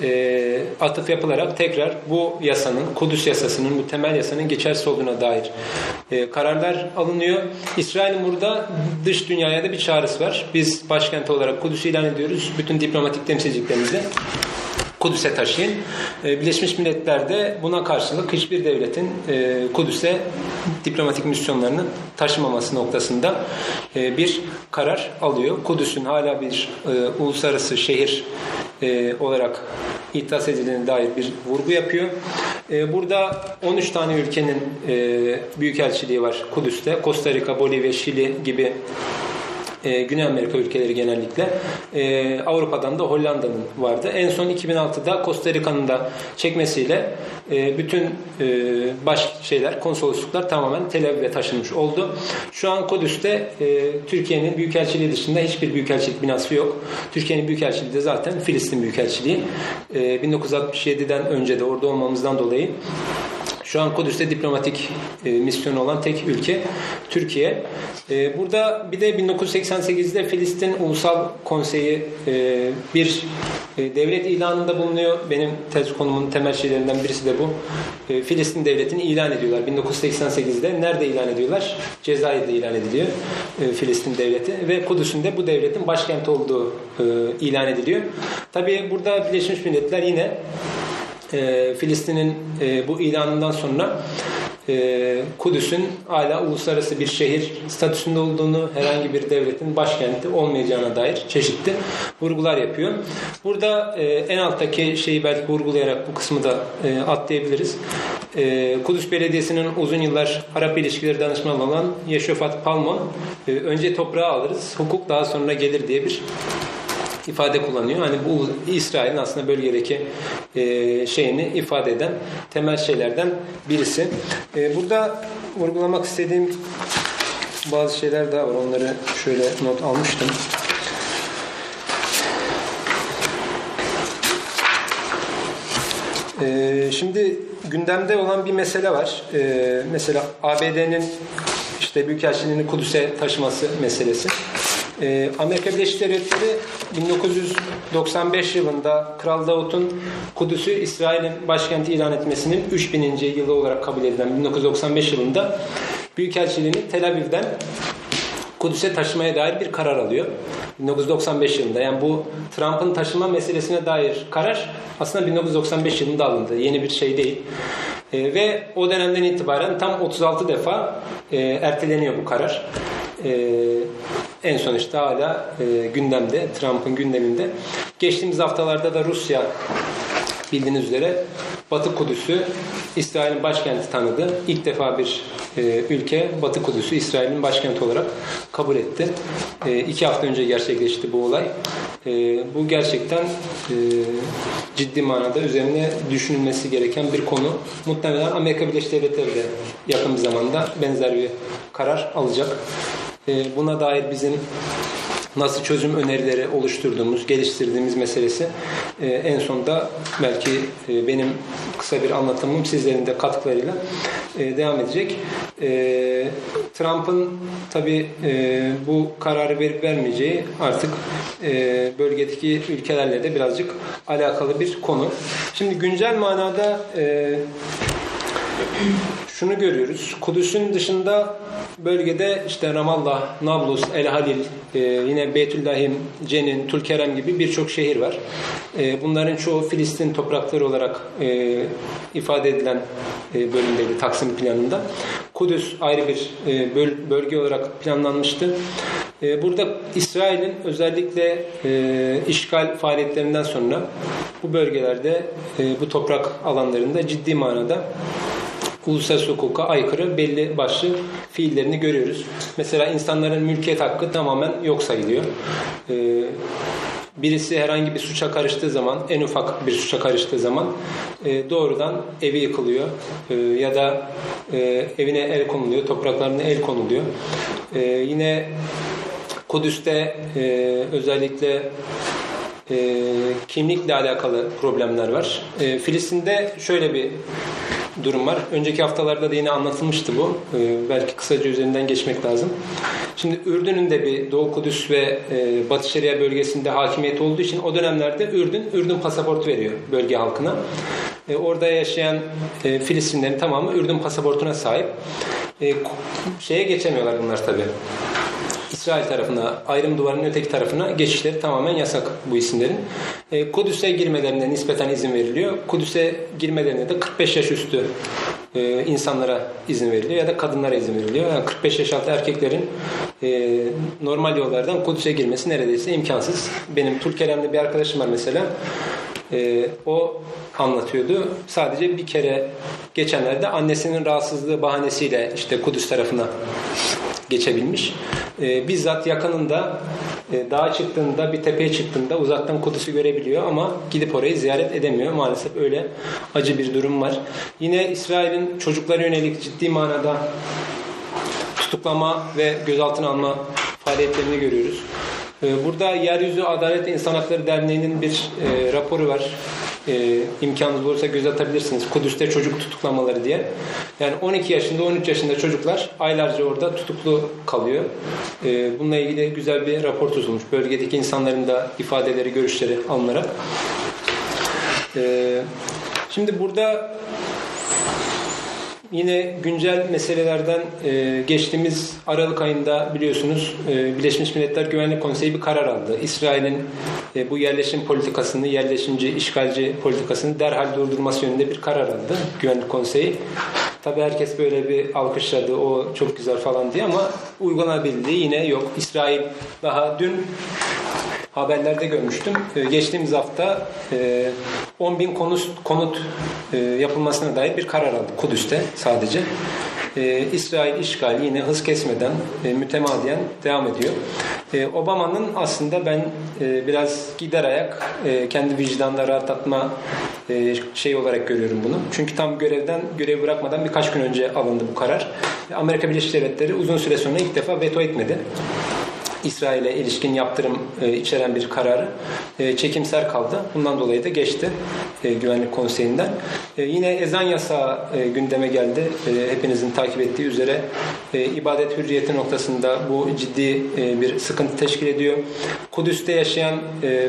[SPEAKER 1] e, atıf yapılarak tekrar bu yasanın, Kudüs yasasının, bu temel yasanın geçersiz olduğuna dair e, kararlar alınıyor. İsrail'in burada dış dünyaya da bir çağrısı var. Biz başkent olarak Kudüs'ü ilan ediyoruz. Bütün diplomatik temsilciliklerimizle Kudüs'e taşıyın. Ee, Birleşmiş Milletler de buna karşılık hiçbir devletin e, Kudüs'e diplomatik misyonlarını taşımaması noktasında e, bir karar alıyor. Kudüs'ün hala bir e, uluslararası şehir olarak iddias edildiğine dair bir vurgu yapıyor. Burada 13 tane ülkenin büyükelçiliği var Kudüs'te. Costa Rica, Bolivya, Şili gibi e, Güney Amerika ülkeleri genellikle. E, Avrupa'dan da Hollanda'nın vardı. En son 2006'da Costa Rica'nın da çekmesiyle e, bütün e, baş şeyler, konsolosluklar tamamen Tel Aviv'e taşınmış oldu. Şu an Kudüs'te e, Türkiye'nin büyükelçiliği dışında hiçbir büyükelçilik binası yok. Türkiye'nin büyükelçiliği de zaten Filistin büyükelçiliği. E, 1967'den önce de orada olmamızdan dolayı şu an Kudüs'te diplomatik e, misyonu olan tek ülke Türkiye. E, burada bir de 1988'de Filistin Ulusal Konseyi e, bir e, devlet ilanında bulunuyor. Benim tez konumun temel şeylerinden birisi de bu. E, Filistin devletini ilan ediyorlar. 1988'de nerede ilan ediyorlar? Cezayir'de ilan ediliyor e, Filistin devleti ve Kudüs'ün de bu devletin başkenti olduğu e, ilan ediliyor. Tabii burada Birleşmiş Milletler yine e, Filistin'in e, bu ilanından sonra e, Kudüs'ün hala uluslararası bir şehir statüsünde olduğunu, herhangi bir devletin başkenti olmayacağına dair çeşitli vurgular yapıyor. Burada e, en alttaki şeyi belki vurgulayarak bu kısmı da e, atlayabiliriz. E, Kudüs Belediyesi'nin uzun yıllar Arap ilişkileri danışmanı olan Yeşofat Palmon, e, önce toprağı alırız, hukuk daha sonra gelir diye bir ifade kullanıyor. Hani bu İsrail'in aslında bölgedeki e, şeyini ifade eden temel şeylerden birisi. E, burada vurgulamak istediğim bazı şeyler daha var. Onları şöyle not almıştım. E, şimdi gündemde olan bir mesele var. E, mesela ABD'nin işte Büyükelçiliğini Kudüs'e taşıması meselesi. Ee, Amerika Birleşik Devletleri 1995 yılında Kral Davut'un Kudüs'ü İsrail'in başkenti ilan etmesinin 3000. yılı olarak kabul edilen 1995 yılında Büyükelçiliğini Tel Aviv'den Kudüs'e taşımaya dair bir karar alıyor. 1995 yılında. Yani bu Trump'ın taşıma meselesine dair karar aslında 1995 yılında alındı. Yeni bir şey değil. E, ve o dönemden itibaren tam 36 defa e, erteleniyor bu karar. E, en son işte hala e, gündemde, Trump'ın gündeminde. Geçtiğimiz haftalarda da Rusya bildiğiniz üzere Batı Kudüs'ü İsrail'in başkenti tanıdı. İlk defa bir e, ülke Batı Kudüs'ü İsrail'in başkenti olarak kabul etti. E, iki hafta önce gerçekleşti bu olay. E, bu gerçekten e, ciddi manada üzerine düşünülmesi gereken bir konu. Muhtemelen Amerika Birleşik Devletleri de yakın bir zamanda benzer bir karar alacak. E, buna dair bizim nasıl çözüm önerileri oluşturduğumuz, geliştirdiğimiz meselesi e, en sonda belki e, benim kısa bir anlatımım sizlerin de katkılarıyla e, devam edecek. E, Trump'ın tabi bu kararı verip vermeyeceği artık bölgedeki ülkelerle de birazcık alakalı bir konu. Şimdi güncel manada şunu görüyoruz. Kudüs'ün dışında bölgede işte Ramallah, Nablus, El Halil, e, yine Beytüllahim, Cenin, Tulkerem gibi birçok şehir var. E, bunların çoğu Filistin toprakları olarak e, ifade edilen e, bölümdeydi Taksim planında. Kudüs ayrı bir e, böl bölge olarak planlanmıştı. Burada İsrail'in özellikle işgal faaliyetlerinden sonra bu bölgelerde, bu toprak alanlarında ciddi manada uluslararası hukuka aykırı belli başlı fiillerini görüyoruz. Mesela insanların mülkiyet hakkı tamamen yok sayılıyor. E, birisi herhangi bir suça karıştığı zaman, en ufak bir suça karıştığı zaman e, doğrudan evi yıkılıyor e, ya da e, evine el konuluyor, topraklarına el konuluyor. E, yine Kudüs'te e, özellikle e, kimlikle alakalı problemler var. E, Filistin'de şöyle bir durum var. Önceki haftalarda da yine anlatılmıştı bu. E, belki kısaca üzerinden geçmek lazım. Şimdi Ürdün'ün de bir Doğu Kudüs ve e, Batı Şeria bölgesinde hakimiyet olduğu için o dönemlerde Ürdün, Ürdün pasaportu veriyor bölge halkına. E, orada yaşayan e, Filistinlerin tamamı Ürdün pasaportuna sahip. E, şeye geçemiyorlar bunlar tabii. İsrail tarafına, ayrım duvarının öteki tarafına geçişleri tamamen yasak bu isimlerin. E, Kudüs'e girmelerine nispeten izin veriliyor. Kudüs'e girmelerine de 45 yaş üstü e, insanlara izin veriliyor ya da kadınlara izin veriliyor. Yani 45 yaş altı erkeklerin e, normal yollardan Kudüs'e girmesi neredeyse imkansız. Benim Tulkerem'de bir arkadaşım var mesela. E, o anlatıyordu. Sadece bir kere geçenlerde annesinin rahatsızlığı bahanesiyle işte Kudüs tarafına geçebilmiş. E, bizzat yakınında e, dağa çıktığında bir tepeye çıktığında uzaktan Kudüs'ü görebiliyor ama gidip orayı ziyaret edemiyor. Maalesef öyle acı bir durum var. Yine İsrail'in çocuklara yönelik ciddi manada tutuklama ve gözaltına alma faaliyetlerini görüyoruz. E, burada Yeryüzü Adalet İnsan Hakları Derneği'nin bir e, raporu var e, imkanınız olursa göz atabilirsiniz. Kudüs'te çocuk tutuklamaları diye. Yani 12 yaşında 13 yaşında çocuklar aylarca orada tutuklu kalıyor. E, bununla ilgili güzel bir rapor tutulmuş. Bölgedeki insanların da ifadeleri, görüşleri alınarak. E, şimdi burada Yine güncel meselelerden e, geçtiğimiz Aralık ayında biliyorsunuz e, Birleşmiş Milletler Güvenlik Konseyi bir karar aldı. İsrail'in e, bu yerleşim politikasını, yerleşimci, işgalci politikasını derhal durdurması yönünde bir karar aldı Güvenlik Konseyi. Tabi herkes böyle bir alkışladı, o çok güzel falan diye ama uygulanabildiği yine yok. İsrail daha dün haberlerde görmüştüm. Ee, geçtiğimiz hafta 10 e, bin konut, konut e, yapılmasına dair bir karar aldı Kudüs'te sadece. Ee, İsrail işgali yine hız kesmeden e, mütemadiyen devam ediyor. Obama'nın aslında ben biraz gider ayak kendi vicdanla rahatlatma şey olarak görüyorum bunu. Çünkü tam görevden görev bırakmadan birkaç gün önce alındı bu karar. Amerika Birleşik Devletleri uzun süre sonra ilk defa veto etmedi. İsrail'e ilişkin yaptırım e, içeren bir kararı e, çekimser kaldı. Bundan dolayı da geçti e, Güvenlik Konseyi'nden. E, yine ezan yasağı gündeme geldi. Hepinizin takip ettiği üzere ibadet hürriyeti noktasında bu ciddi bir sıkıntı teşkil ediyor. Kudüs'te yaşayan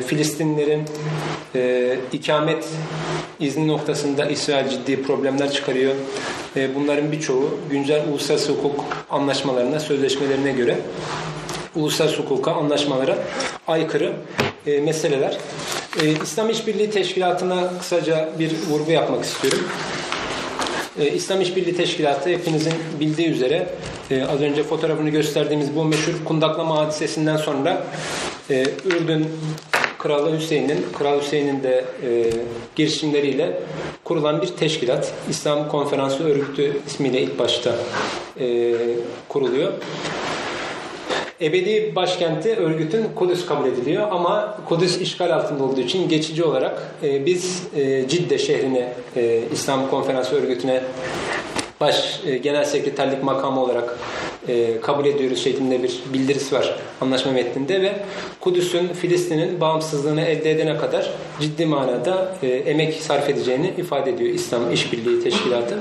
[SPEAKER 1] Filistinlerin ikamet izni noktasında İsrail ciddi problemler çıkarıyor. E, bunların birçoğu güncel uluslararası hukuk anlaşmalarına, sözleşmelerine göre uluslararası hukuka, anlaşmalara aykırı e, meseleler. E, İslam İşbirliği Teşkilatı'na kısaca bir vurgu yapmak istiyorum. E, İslam İşbirliği Teşkilatı hepinizin bildiği üzere e, az önce fotoğrafını gösterdiğimiz bu meşhur kundaklama hadisesinden sonra e, Ürdün Kralı Hüseyin'in, Kral Hüseyin'in de e, girişimleriyle kurulan bir teşkilat. İslam Konferansı Örgütü ismiyle ilk başta e, kuruluyor. Ebedi başkenti örgütün Kudüs kabul ediliyor ama Kudüs işgal altında olduğu için geçici olarak e, biz e, Cidde şehrini e, İslam Konferansı Örgütü'ne baş e, genel sekreterlik makamı olarak e, kabul ediyoruz şeklinde bir bildirisi var anlaşma metninde ve Kudüs'ün Filistin'in bağımsızlığını elde edene kadar ciddi manada e, emek sarf edeceğini ifade ediyor İslam İşbirliği Teşkilatı.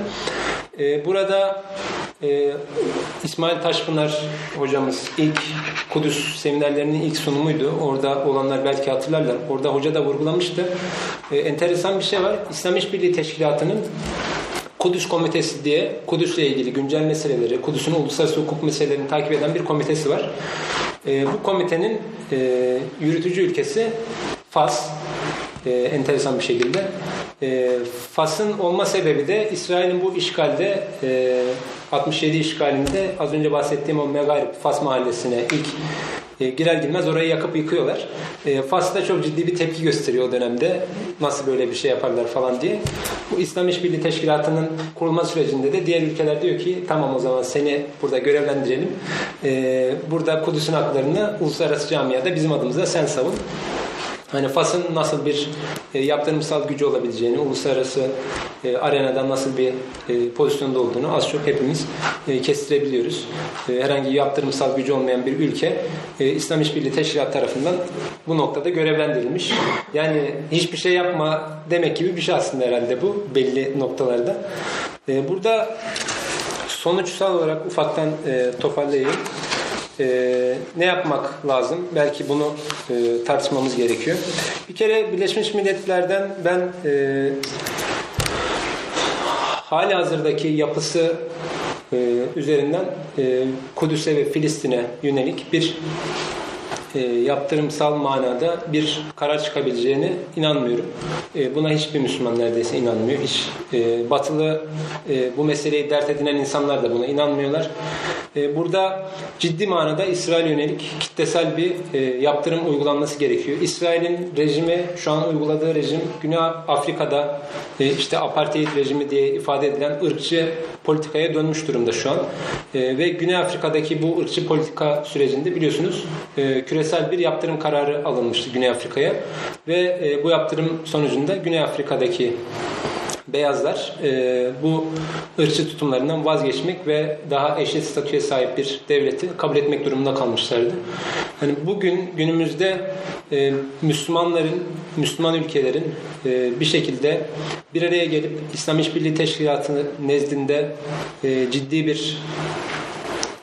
[SPEAKER 1] E, burada e, İsmail Taşpınar hocamız ilk Kudüs seminerlerinin ilk sunumuydu. Orada olanlar belki hatırlarlar. Orada hoca da vurgulamıştı. E, enteresan bir şey var. İslam İşbirliği Teşkilatı'nın Kudüs Komitesi diye Kudüs'le ilgili güncel meseleleri, Kudüs'ün uluslararası hukuk meselelerini takip eden bir komitesi var. E, bu komitenin e, yürütücü ülkesi Fas. E, enteresan bir şekilde. E, Fas'ın olma sebebi de İsrail'in bu işgalde e, 67 işgalinde az önce bahsettiğim o Megarip Fas mahallesine ilk E, girer girmez orayı yakıp yıkıyorlar. E, Fas da çok ciddi bir tepki gösteriyor o dönemde. Nasıl böyle bir şey yaparlar falan diye. Bu İslam İşbirliği Teşkilatı'nın kurulma sürecinde de diğer ülkeler diyor ki tamam o zaman seni burada görevlendirelim. E, burada Kudüs'ün haklarını uluslararası camiada bizim adımıza sen savun. Hani Fas'ın nasıl bir e, yaptırımsal gücü olabileceğini, uluslararası e, arenada nasıl bir e, pozisyonda olduğunu az çok hepimiz e, kestirebiliyoruz. E, herhangi yaptırımsal gücü olmayan bir ülke e, İslam İşbirliği Teşkilatı tarafından bu noktada görevlendirilmiş. Yani hiçbir şey yapma demek gibi bir şey aslında herhalde bu belli noktalarda. E, burada sonuçsal olarak ufaktan e, toparlayayım. Ee, ne yapmak lazım? Belki bunu e, tartışmamız gerekiyor. Bir kere Birleşmiş Milletler'den ben e, hali hazırdaki yapısı e, üzerinden e, Kudüs'e ve Filistin'e yönelik bir e, yaptırımsal manada bir karar çıkabileceğine inanmıyorum. E, buna hiçbir Müslüman neredeyse inanmıyor. Hiç e, batılı e, bu meseleyi dert edinen insanlar da buna inanmıyorlar. E, burada ciddi manada İsrail yönelik kitlesel bir e, yaptırım uygulanması gerekiyor. İsrail'in rejimi şu an uyguladığı rejim Güney Afrika'da e, işte apartheid rejimi diye ifade edilen ırkçı politikaya dönmüş durumda şu an. E, ve Güney Afrika'daki bu ırkçı politika sürecinde biliyorsunuz e, küresel bir yaptırım kararı alınmıştı Güney Afrika'ya ve e, bu yaptırım sonucunda Güney Afrika'daki beyazlar e, bu ırkçı tutumlarından vazgeçmek ve daha eşit statüye sahip bir devleti kabul etmek durumunda kalmışlardı. Hani bugün günümüzde e, Müslümanların, Müslüman ülkelerin e, bir şekilde bir araya gelip İslam İşbirliği Teşkilatı nezdinde e, ciddi bir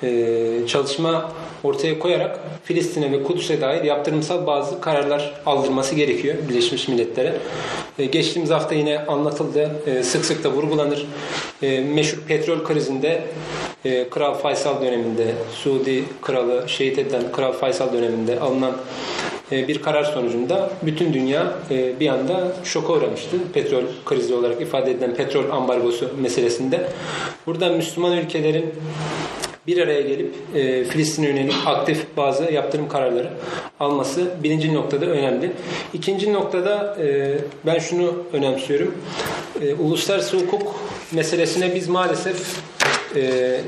[SPEAKER 1] e, çalışma ortaya koyarak Filistin'e ve Kudüs'e dair yaptırımsal bazı kararlar aldırması gerekiyor Birleşmiş Milletler'e. E, geçtiğimiz hafta yine anlatıldı, e, sık sık da vurgulanır. E, meşhur petrol krizinde Kral Faysal döneminde, Suudi kralı şehit edilen Kral Faysal döneminde alınan bir karar sonucunda bütün dünya bir anda şoka uğramıştı. Petrol krizi olarak ifade edilen petrol ambargosu meselesinde. Burada Müslüman ülkelerin bir araya gelip e, Filistin'e yönelik aktif bazı yaptırım kararları alması birinci noktada önemli. İkinci noktada e, ben şunu önemsiyorum. E, uluslararası hukuk meselesine biz maalesef e,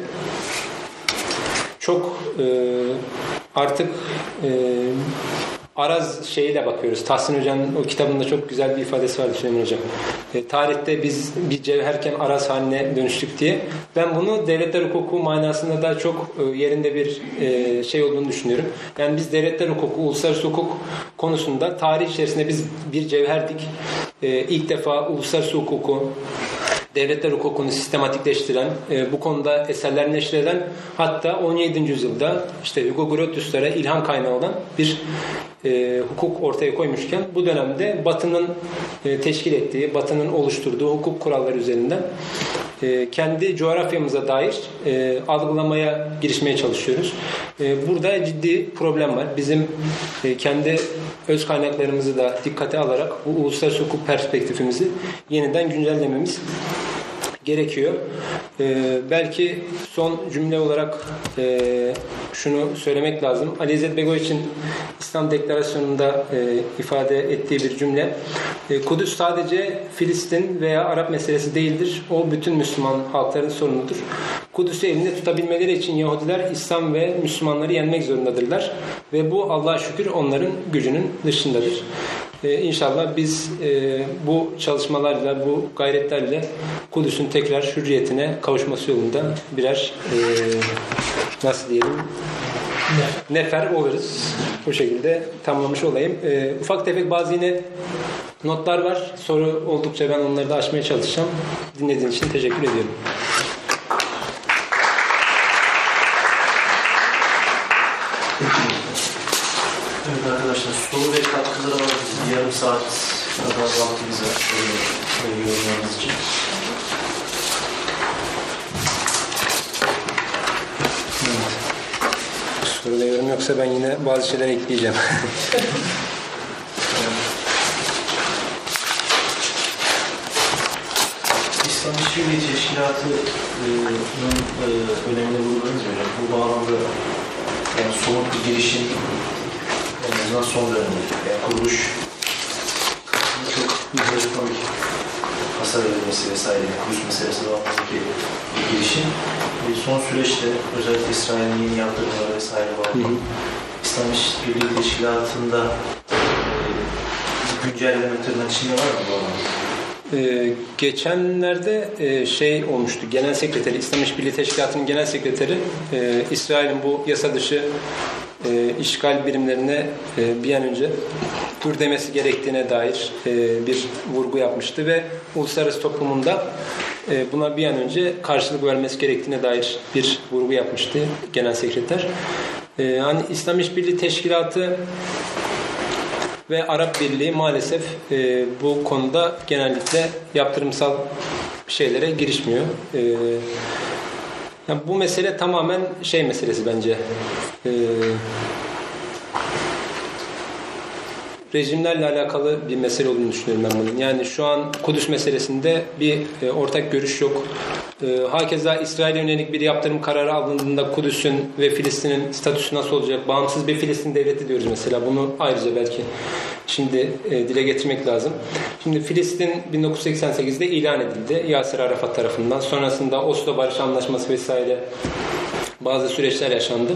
[SPEAKER 1] çok e, artık e, Araz şeyiyle bakıyoruz. Tahsin Hoca'nın o kitabında çok güzel bir ifadesi vardı Süleyman Hocam. E, tarihte biz bir cevherken Araz haline dönüştük diye. Ben bunu devletler hukuku manasında da çok e, yerinde bir e, şey olduğunu düşünüyorum. Yani biz devletler hukuku, uluslararası hukuk konusunda tarih içerisinde biz bir cevherdik. E, ilk defa uluslararası hukuku devletler hukukunu sistematikleştiren, e, bu konuda eserler neşreden hatta 17. yüzyılda işte Hugo Grotius'lara ilham kaynağı olan bir e, hukuk ortaya koymuşken bu dönemde Batı'nın e, teşkil ettiği, Batı'nın oluşturduğu hukuk kuralları üzerinden e, kendi coğrafyamıza dair e, algılamaya girişmeye çalışıyoruz. E, burada ciddi problem var. Bizim e, kendi öz kaynaklarımızı da dikkate alarak bu uluslararası hukuk perspektifimizi yeniden güncellememiz gerekiyor. Ee, belki son cümle olarak e, şunu söylemek lazım. Ali İzzet Begoviç'in İslam Deklarasyonu'nda e, ifade ettiği bir cümle. E, Kudüs sadece Filistin veya Arap meselesi değildir. O bütün Müslüman halkların sorunudur. Kudüs'ü elinde tutabilmeleri için Yahudiler İslam ve Müslümanları yenmek zorundadırlar. Ve bu Allah'a şükür onların gücünün dışındadır. Ee, inşallah biz e, bu çalışmalarla, bu gayretlerle Kudüs'ün tekrar hürriyetine kavuşması yolunda birer e, nasıl diyelim nefer oluruz. Bu şekilde tamamlamış olayım. E, ufak tefek bazı yine notlar var. Soru oldukça ben onları da açmaya çalışacağım. Dinlediğiniz için teşekkür ediyorum.
[SPEAKER 2] Evet arkadaşlar soru ve katkıları. Bir yarım saat kadar vaktimiz var. Şöyle yorumlarınız için.
[SPEAKER 1] Soruda yorum yoksa ben yine bazı şeyler ekleyeceğim.
[SPEAKER 2] İslam İşbirliği Teşkilatı'nın e, önemine vurguladınız mı? Bu bağlamda yani somut bir girişim azından son dönemde. Yani kuruluş çok mikroekonomik hasar verilmesi vesaire, kuruluş meselesi bağlamındaki bir girişim. E, son süreçte özellikle İsrail'in yeni yaptırımları vesaire bağlı. İslam İşbirliği Teşkilatı'nda e, güncelleme tırnak içinde var mı bu?
[SPEAKER 1] Ee, geçenlerde e, şey olmuştu. Genel sekreteri, İslam İşbirliği Teşkilatı'nın genel sekreteri e, İsrail'in bu yasa dışı e, işgal birimlerine e, bir an önce dur demesi gerektiğine dair e, bir vurgu yapmıştı ve uluslararası toplumunda e, buna bir an önce karşılık vermesi gerektiğine dair bir vurgu yapmıştı genel sekreter. E, hani İslam İşbirliği Teşkilatı ve Arap Birliği maalesef e, bu konuda genellikle yaptırımsal şeylere girişmiyor. E, yani bu mesele tamamen şey meselesi bence. E, rejimlerle alakalı bir mesele olduğunu düşünüyorum ben bunun. Yani şu an Kudüs meselesinde bir e, ortak görüş yok. E, hakeza İsrail'e yönelik bir yaptırım kararı alındığında Kudüs'ün ve Filistin'in statüsü nasıl olacak? Bağımsız bir Filistin devleti diyoruz mesela. Bunu ayrıca belki şimdi e, dile getirmek lazım. Şimdi Filistin 1988'de ilan edildi Yasir Arafat tarafından. Sonrasında Oslo Barış Anlaşması vesaire bazı süreçler yaşandı.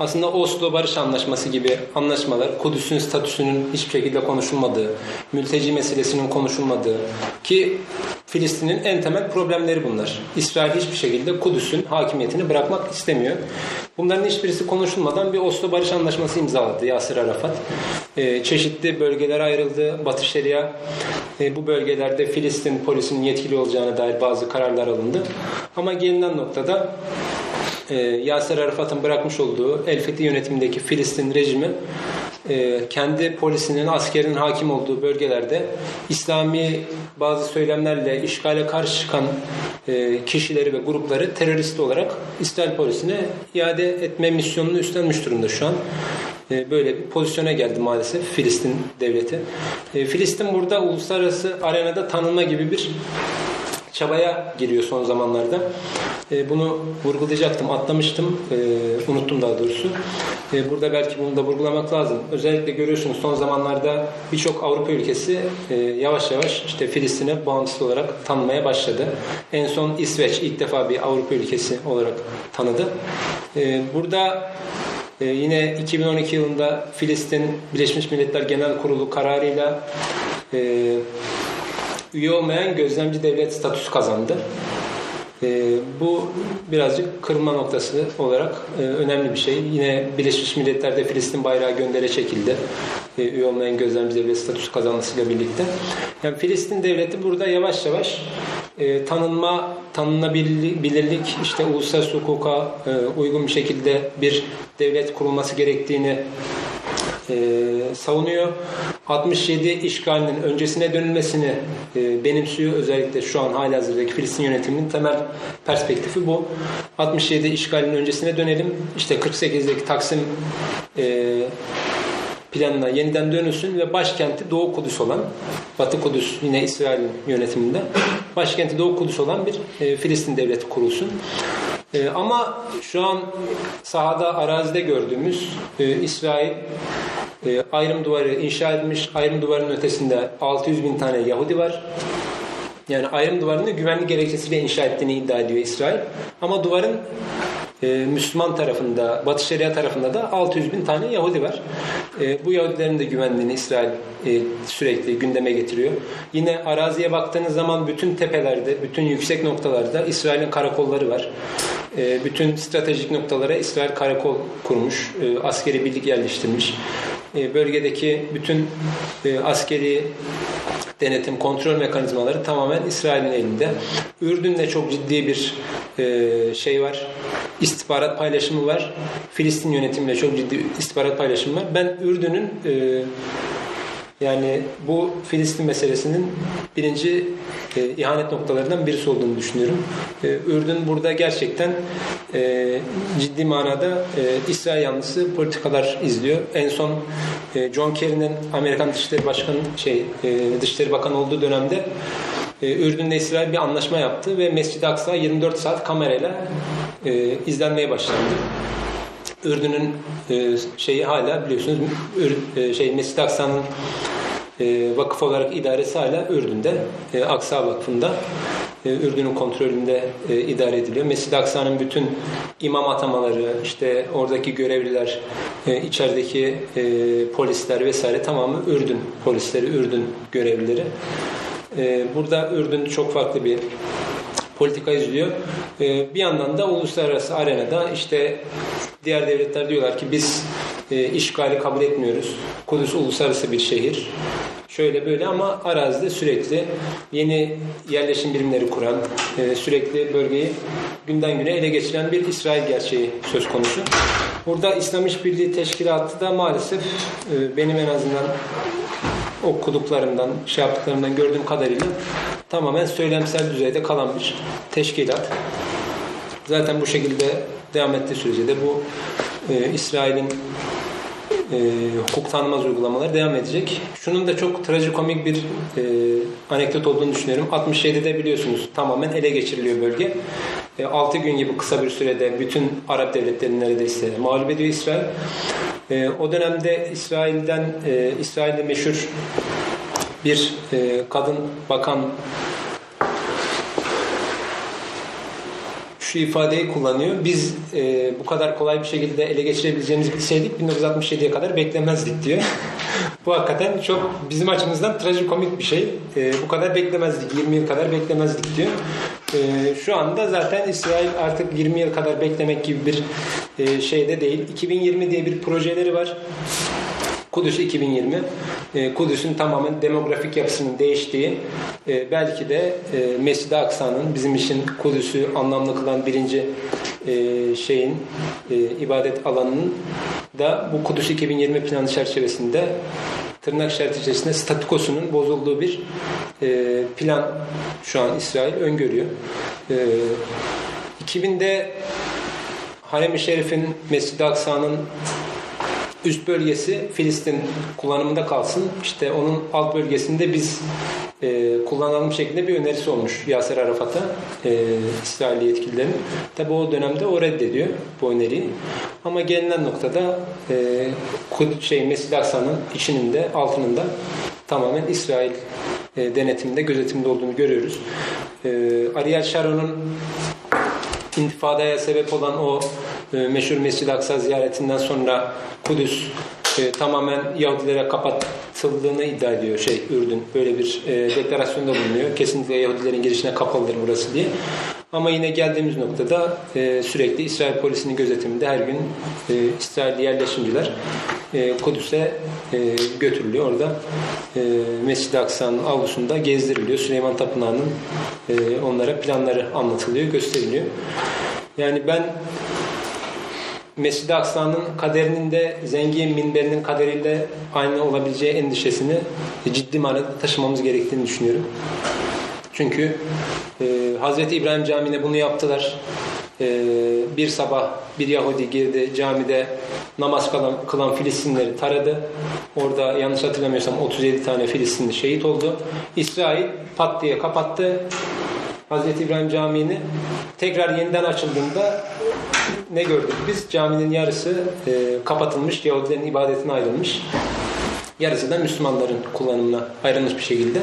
[SPEAKER 1] Aslında Oslo Barış Anlaşması gibi anlaşmalar Kudüs'ün statüsünün hiçbir şekilde konuşulmadığı, mülteci meselesinin konuşulmadığı ki Filistin'in en temel problemleri bunlar. İsrail hiçbir şekilde Kudüs'ün hakimiyetini bırakmak istemiyor. Bunların hiçbirisi konuşulmadan bir Oslo Barış Anlaşması imzaladı Yasir Arafat. Ee, çeşitli bölgelere ayrıldı. Batı Şeria e, bu bölgelerde Filistin polisinin yetkili olacağına dair bazı kararlar alındı. Ama gelinen noktada e, Yasir Arafat'ın bırakmış olduğu El Fethi yönetimindeki Filistin rejimi e, kendi polisinin, askerin hakim olduğu bölgelerde İslami bazı söylemlerle işgale karşı çıkan e, kişileri ve grupları terörist olarak İsrail polisine iade etme misyonunu üstlenmiş durumda şu an. E, böyle bir pozisyona geldi maalesef Filistin devleti. Filistin burada uluslararası arenada tanınma gibi bir çabaya giriyor son zamanlarda. E, bunu vurgulayacaktım, atlamıştım, e, unuttum daha doğrusu. E, burada belki bunu da vurgulamak lazım. Özellikle görüyorsunuz son zamanlarda birçok Avrupa ülkesi yavaş yavaş işte Filistin'e bağımsız olarak tanımaya başladı. En son İsveç ilk defa bir Avrupa ülkesi olarak tanıdı. Burada yine 2012 yılında Filistin Birleşmiş Milletler Genel Kurulu kararıyla e, üye olmayan gözlemci devlet statüsü kazandı. E, bu birazcık kırılma noktası olarak e, önemli bir şey. Yine Birleşmiş Milletler'de Filistin bayrağı göndere çekildi. E, üye olmayan gözlemci devlet statüsü kazanmasıyla birlikte. Yani Filistin devleti burada yavaş yavaş e, tanınma, tanınabilirlik, işte uluslararası hukuka e, uygun bir şekilde bir devlet kurulması gerektiğini e, savunuyor. 67 işgalinin öncesine dönülmesini e, benimsiyor. Özellikle şu an halihazırdaki Filistin yönetiminin temel perspektifi bu. 67 işgalinin öncesine dönelim. İşte 48'deki Taksim e, planına yeniden dönülsün ve başkenti Doğu Kudüs olan, Batı Kudüs yine İsrail yönetiminde, başkenti Doğu Kudüs olan bir e, Filistin devleti kurulsun. E, ama şu an sahada, arazide gördüğümüz e, İsrail e, ayrım duvarı inşa edilmiş. Ayrım duvarının ötesinde 600 bin tane Yahudi var. Yani ayrım duvarını güvenlik gerekçesiyle inşa ettiğini iddia ediyor İsrail. Ama duvarın e, Müslüman tarafında, Batı Şeria tarafında da 600 bin tane Yahudi var. E, bu Yahudilerin de güvenliğini İsrail e, sürekli gündeme getiriyor. Yine araziye baktığınız zaman bütün tepelerde, bütün yüksek noktalarda İsrail'in karakolları var. E, bütün stratejik noktalara İsrail karakol kurmuş, e, askeri birlik yerleştirmiş. E, bölgedeki bütün e, askeri denetim, kontrol mekanizmaları tamamen İsrail'in elinde. Ürdün'de çok ciddi bir e, şey var. İstihbarat paylaşımı var. Filistin yönetimiyle çok ciddi istihbarat paylaşımı var. Ben Ürdün'ün e, yani bu Filistin meselesinin birinci e, ihanet noktalarından birisi olduğunu düşünüyorum. E, Ürdün burada gerçekten e, ciddi manada e, İsrail yanlısı politikalar izliyor. En son e, John Kerry'nin Amerikan Dışişleri Başkanı şey e, Dışişleri Bakanı olduğu dönemde e, Ürdün'le İsrail bir anlaşma yaptı ve Mescid-i Aksa 24 saat kamerayla e, izlenmeye başlandı. Ürdün'ün e, şeyi hala biliyorsunuz e, şey Mescid-i Aksa'nın e, vakıf olarak idaresi hala Ürdün'de. E, Aksa Vakfı'nda. E, Ürdün'ün kontrolünde e, idare ediliyor. Mescid-i Aksa'nın bütün imam atamaları, işte oradaki görevliler, e, içerideki e, polisler vesaire tamamı Ürdün polisleri, Ürdün görevlileri. E, burada Ürdün çok farklı bir politika izliyor. Ee, bir yandan da uluslararası arenada işte diğer devletler diyorlar ki biz e, işgali kabul etmiyoruz. Kudüs uluslararası bir şehir. Şöyle böyle ama arazide sürekli yeni yerleşim birimleri kuran, e, sürekli bölgeyi günden güne ele geçiren bir İsrail gerçeği söz konusu. Burada İslam İşbirliği Teşkilatı da maalesef e, benim en azından okuduklarımdan, şey yaptıklarımdan gördüğüm kadarıyla tamamen söylemsel düzeyde kalan bir teşkilat. Zaten bu şekilde devam ettiği sürece de bu e, İsrail'in e, hukuk tanımaz uygulamaları devam edecek. Şunun da çok trajikomik bir e, anekdot olduğunu düşünüyorum. 67'de biliyorsunuz tamamen ele geçiriliyor bölge. E, 6 gün gibi kısa bir sürede bütün Arap devletlerini neredeyse mağlup ediyor İsrail. E, o dönemde İsrail'den e, İsrail'de meşhur bir e, kadın bakan şu ifadeyi kullanıyor. Biz e, bu kadar kolay bir şekilde ele geçirebileceğimizi bilseydik 1967'ye kadar beklemezdik diyor. bu hakikaten çok bizim açımızdan trajikomik bir şey. E, bu kadar beklemezdik. 20 yıl kadar beklemezdik diyor. E, şu anda zaten İsrail artık 20 yıl kadar beklemek gibi bir e, şeyde değil. 2020 diye bir projeleri var. Kudüs 2020. E, Kudüs'ün tamamen demografik yapısının değiştiği, e, belki de e, Mescid-i Aksa'nın bizim için Kudüs'ü anlamlı kılan birinci e, şeyin ibadet alanının da bu Kudüs 2020 planı çerçevesinde tırnak işareti içerisinde statikosunun bozulduğu bir e, plan şu an İsrail öngörüyor. E, 2000'de Harem-i Şerif'in Mescid-i Aksa'nın üst bölgesi Filistin kullanımında kalsın. İşte onun alt bölgesinde biz e, kullanalım şeklinde bir önerisi olmuş Yasser Arafat'a e, İsrail yetkililerin. Tabi o dönemde o reddediyor bu öneriyi. Ama gelinen noktada e, Kud- şey Mescid-i Aksa'nın içinin de altının da tamamen İsrail e, denetiminde, gözetimde olduğunu görüyoruz. E, Ariel Sharon'un intifadaya sebep olan o meşhur Mescid-i Aksa ziyaretinden sonra Kudüs e, tamamen Yahudilere kapatıldığını iddia ediyor şey Ürdün. Böyle bir e, deklarasyonda bulunuyor. Kesinlikle Yahudilerin girişine kapalıdır burası diye. Ama yine geldiğimiz noktada e, sürekli İsrail polisinin gözetiminde her gün e, İsrailli yerleşimciler e, Kudüs'e e, götürülüyor. Orada e, Mescid-i Aksa'nın avlusunda gezdiriliyor. Süleyman Tapınağı'nın e, onlara planları anlatılıyor, gösteriliyor. Yani ben Mescid-i Aksa'nın kaderinin de zengin minberinin kaderiyle aynı olabileceği endişesini ciddi manada taşımamız gerektiğini düşünüyorum. Çünkü e, Hazreti İbrahim Camii'ne bunu yaptılar. E, bir sabah bir Yahudi girdi camide namaz kılan, kılan Filistinleri taradı. Orada yanlış hatırlamıyorsam 37 tane Filistinli şehit oldu. İsrail pat diye kapattı. Hazreti İbrahim Camii'ni tekrar yeniden açıldığında ne gördük biz? Caminin yarısı e, kapatılmış, Yahudilerin ibadetine ayrılmış. Yarısı da Müslümanların kullanımına ayrılmış bir şekilde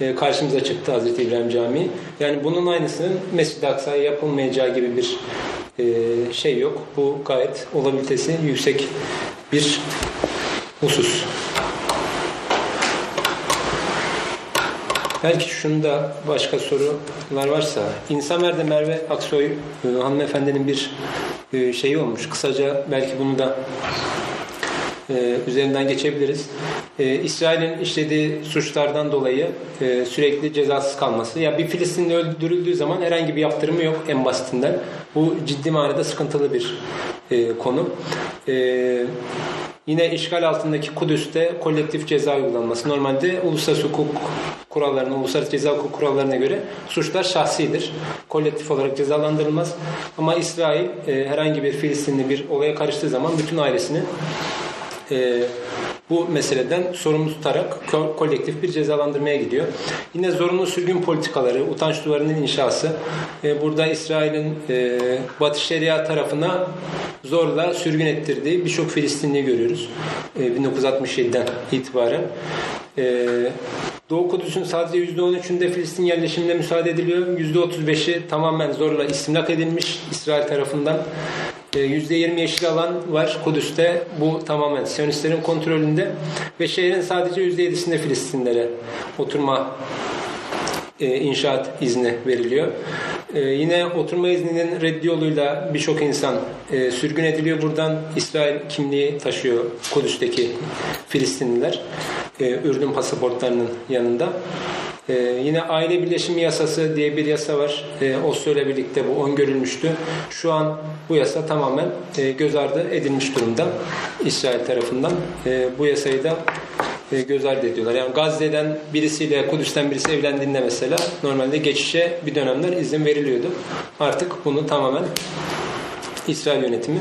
[SPEAKER 1] e, karşımıza çıktı Hazreti İbrahim Camii. Yani bunun aynısının Mescid-i Aksa'ya yapılmayacağı gibi bir e, şey yok. Bu gayet olabilitesi yüksek bir husus. Belki şunu da başka sorular varsa. İnsamer'de Merve Aksoy e, hanımefendinin bir e, şeyi olmuş. Kısaca belki bunu da e, üzerinden geçebiliriz. İsrail'in işlediği suçlardan dolayı sürekli cezasız kalması. Ya bir Filistinli öldürüldüğü zaman herhangi bir yaptırımı yok en basitinden. Bu ciddi manada sıkıntılı bir konu. E, Yine işgal altındaki Kudüs'te kolektif ceza uygulanması. Normalde uluslararası hukuk kurallarına, uluslararası ceza hukuk kurallarına göre suçlar şahsidir. Kolektif olarak cezalandırılmaz. Ama İsrail e, herhangi bir Filistinli bir olaya karıştığı zaman bütün ailesini e, bu meseleden sorumlu tutarak ko- kolektif bir cezalandırmaya gidiyor. Yine zorunlu sürgün politikaları, utanç duvarının inşası. E, burada İsrail'in e, Batı Şeria tarafına zorla sürgün ettirdiği birçok Filistinli görüyoruz. E, 1967'den itibaren. E, Doğu Kudüs'ün sadece %13'ünde Filistin yerleşimine müsaade ediliyor. %35'i tamamen zorla istimlak edilmiş İsrail tarafından. E, %20 yeşil alan var Kudüs'te. Bu tamamen Siyonistlerin kontrolünde. Ve şehrin sadece %7'sinde Filistinlere oturma e, inşaat izni veriliyor. E, yine oturma izninin reddi yoluyla birçok insan e, sürgün ediliyor buradan. İsrail kimliği taşıyor Kudüs'teki Filistinliler. E, Ürdün pasaportlarının yanında. E, yine aile birleşimi yasası diye bir yasa var. E, Oslo ile birlikte bu öngörülmüştü. Şu an bu yasa tamamen e, göz ardı edilmiş durumda İsrail tarafından. E, bu yasayı da e, göz ardı ediyorlar. Yani Gazze'den birisiyle Kudüs'ten birisi evlendiğinde mesela normalde geçişe bir dönemler izin veriliyordu. Artık bunu tamamen İsrail yönetimi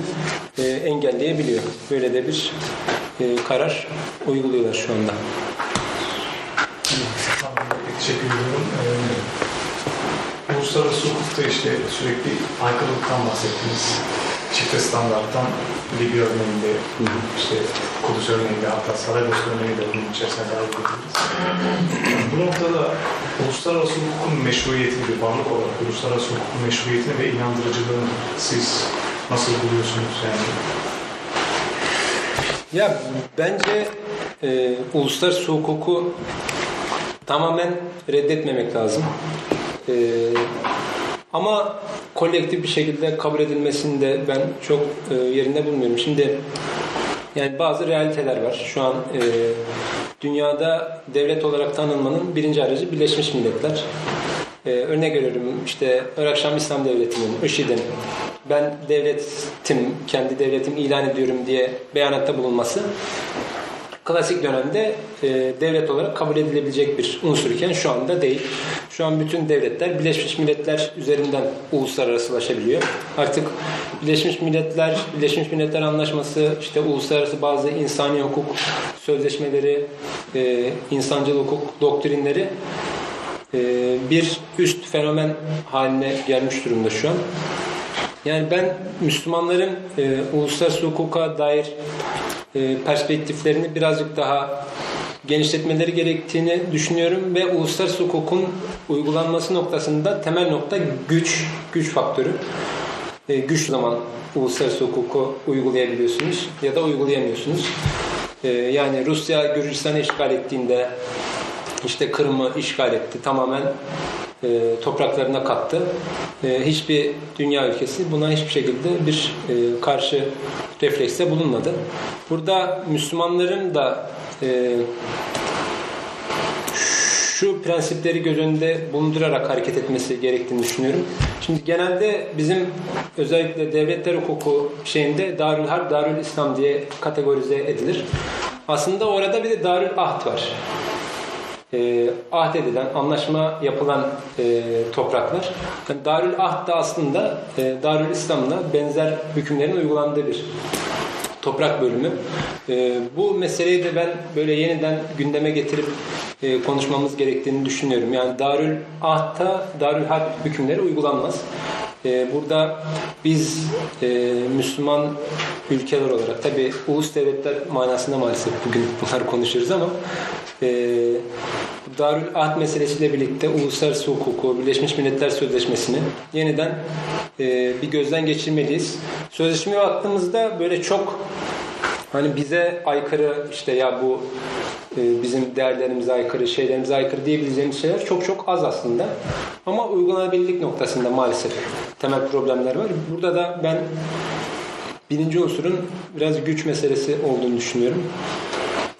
[SPEAKER 1] e, engelleyebiliyor. Böyle de bir e, karar uyguluyorlar şu anda.
[SPEAKER 3] Teşekkür ediyorum. Ee, uluslararası hukukta işte sürekli aykırılıktan bahsettiniz. Çifte standarttan Libya örneğinde, işte Kudüs örneğinde, hatta Saraybosna örneğinde bunun içerisine dahil edebiliriz. Bu noktada uluslararası hukukun meşruiyetini bir varlık olarak uluslararası hukukun meşruiyetini ve inandırıcılığını siz nasıl buluyorsunuz yani?
[SPEAKER 1] Ya bence e, uluslararası hukuku tamamen reddetmemek lazım. E, ama kolektif bir şekilde kabul edilmesini de ben çok e, yerinde bulmuyorum. Şimdi yani bazı realiteler var. Şu an e, dünyada devlet olarak tanınmanın birinci aracı Birleşmiş Milletler. E, örnek veriyorum işte Irak Şam İslam Devleti'nin, IŞİD'in ben devletim, kendi devletim ilan ediyorum diye beyanatta bulunması klasik dönemde e, devlet olarak kabul edilebilecek bir unsurken şu anda değil. Şu an bütün devletler Birleşmiş Milletler üzerinden uluslararasılaşabiliyor. Artık Birleşmiş Milletler, Birleşmiş Milletler Anlaşması, işte uluslararası bazı insani hukuk sözleşmeleri, e, insancıl hukuk doktrinleri e, bir üst fenomen haline gelmiş durumda şu an. Yani ben Müslümanların e, uluslararası hukuka dair e, perspektiflerini birazcık daha genişletmeleri gerektiğini düşünüyorum ve uluslararası hukukun uygulanması noktasında temel nokta güç, güç faktörü. E, güç zaman uluslararası hukuku uygulayabiliyorsunuz ya da uygulayamıyorsunuz. E, yani Rusya Gürcistan'ı işgal ettiğinde işte Kırım'ı işgal etti. Tamamen e, topraklarına kattı. E, hiçbir dünya ülkesi buna hiçbir şekilde bir e, karşı reflekste bulunmadı. Burada Müslümanların da e, şu prensipleri göz önünde bulundurarak hareket etmesi gerektiğini düşünüyorum. Şimdi genelde bizim özellikle devletler hukuku şeyinde Darül Harp, Darül İslam diye kategorize edilir. Aslında orada bir de Darül Ahd var e, ahd edilen, anlaşma yapılan e, topraklar. Yani Darül Ahd da aslında e, Darül İslam'la benzer hükümlerin uygulandığı bir toprak bölümü. E, bu meseleyi de ben böyle yeniden gündeme getirip e, konuşmamız gerektiğini düşünüyorum. Yani Darül Ahd'ta Darül Harp hükümleri uygulanmaz. E, burada biz e, Müslüman ülkeler olarak tabi ulus devletler manasında maalesef bugün bunlar konuşuyoruz ama e, Darül Ahd meselesiyle birlikte uluslararası hukuku, Birleşmiş Milletler Sözleşmesi'ni yeniden e, bir gözden geçirmeliyiz. Sözleşmeye baktığımızda böyle çok hani bize aykırı işte ya bu e, bizim değerlerimize aykırı, şeylerimize aykırı diyebileceğimiz şeyler çok çok az aslında. Ama uygulanabilirlik noktasında maalesef temel problemler var. Burada da ben birinci unsurun biraz güç meselesi olduğunu düşünüyorum.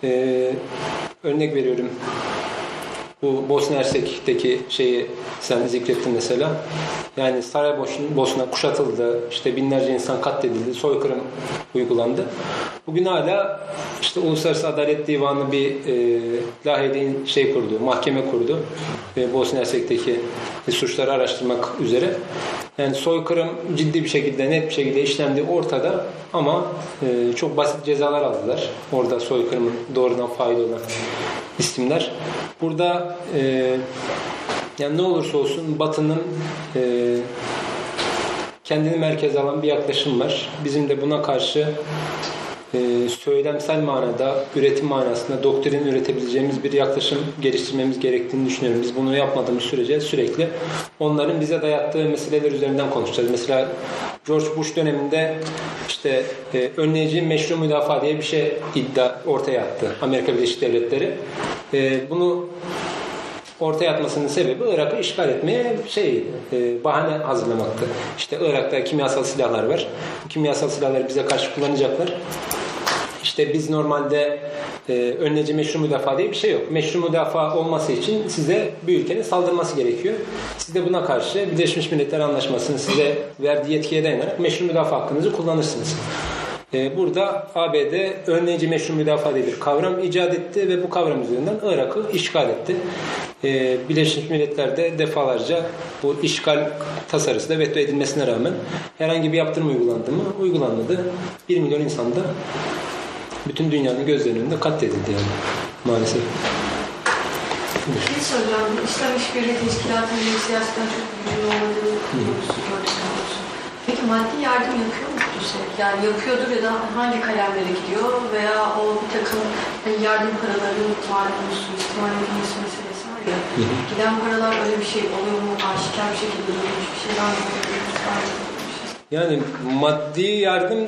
[SPEAKER 1] Ee, örnek veriyorum. Bu Bosna Hersek'teki şeyi sen zikrettin mesela. Yani Saraybosna kuşatıldı, işte binlerce insan katledildi, soykırım uygulandı. Bugün hala işte Uluslararası Adalet Divanı bir e, Lahey'de şey kurdu, mahkeme kurdu. E, Bosna Hersek'teki suçları araştırmak üzere. Yani soykırım ciddi bir şekilde, net bir şekilde işlendiği ortada ama e, çok basit cezalar aldılar. Orada soykırımın doğrudan faili olan isimler. Burada e, yani ne olursa olsun Batı'nın e, kendini merkeze alan bir yaklaşım var. Bizim de buna karşı e, söylemsel manada, üretim manasında doktrin üretebileceğimiz bir yaklaşım geliştirmemiz gerektiğini düşünüyorum. Biz bunu yapmadığımız sürece sürekli onların bize dayattığı meseleler üzerinden konuşacağız. Mesela George Bush döneminde işte e, önleyici meşru müdafaa diye bir şey iddia ortaya attı Amerika Birleşik Devletleri. E, bunu ortaya atmasının sebebi Irak'ı işgal etmeye şey e, bahane hazırlamaktı. İşte Irak'ta kimyasal silahlar var. Bu kimyasal silahları bize karşı kullanacaklar. İşte biz normalde e, önleyici meşru müdafaa diye bir şey yok. Meşru müdafaa olması için size bir ülkenin saldırması gerekiyor. Siz de buna karşı Birleşmiş Milletler Anlaşması'nın size verdiği yetkiye dayanarak meşru müdafaa hakkınızı kullanırsınız. E, Burada ABD önleyici meşru müdafaa diye bir kavram icat etti ve bu kavram üzerinden Irak'ı işgal etti. E, Birleşmiş Milletler'de defalarca bu işgal tasarısı da veto edilmesine rağmen herhangi bir yaptırım uygulandı mı? Uygulanmadı. 1 milyon insan da bütün dünyanın gözlerinin önünde katledildi yani maalesef.
[SPEAKER 4] Bir şey soracağım. İslam İşbirliği Teşkilatı'nın bir siyasetten çok gücünün olmadığı doğrusu. Peki maddi yardım yapıyor mu Kudüs'e? Yani yapıyordur ya da hangi kalemlere gidiyor veya o bir takım hani yardım paraları malum suistimal edilmesi meselesi var ya. Giden paralar öyle bir şey oluyor mu? Aşikar bir şekilde duyulmuş bir şey var mı?
[SPEAKER 1] Yani maddi yardım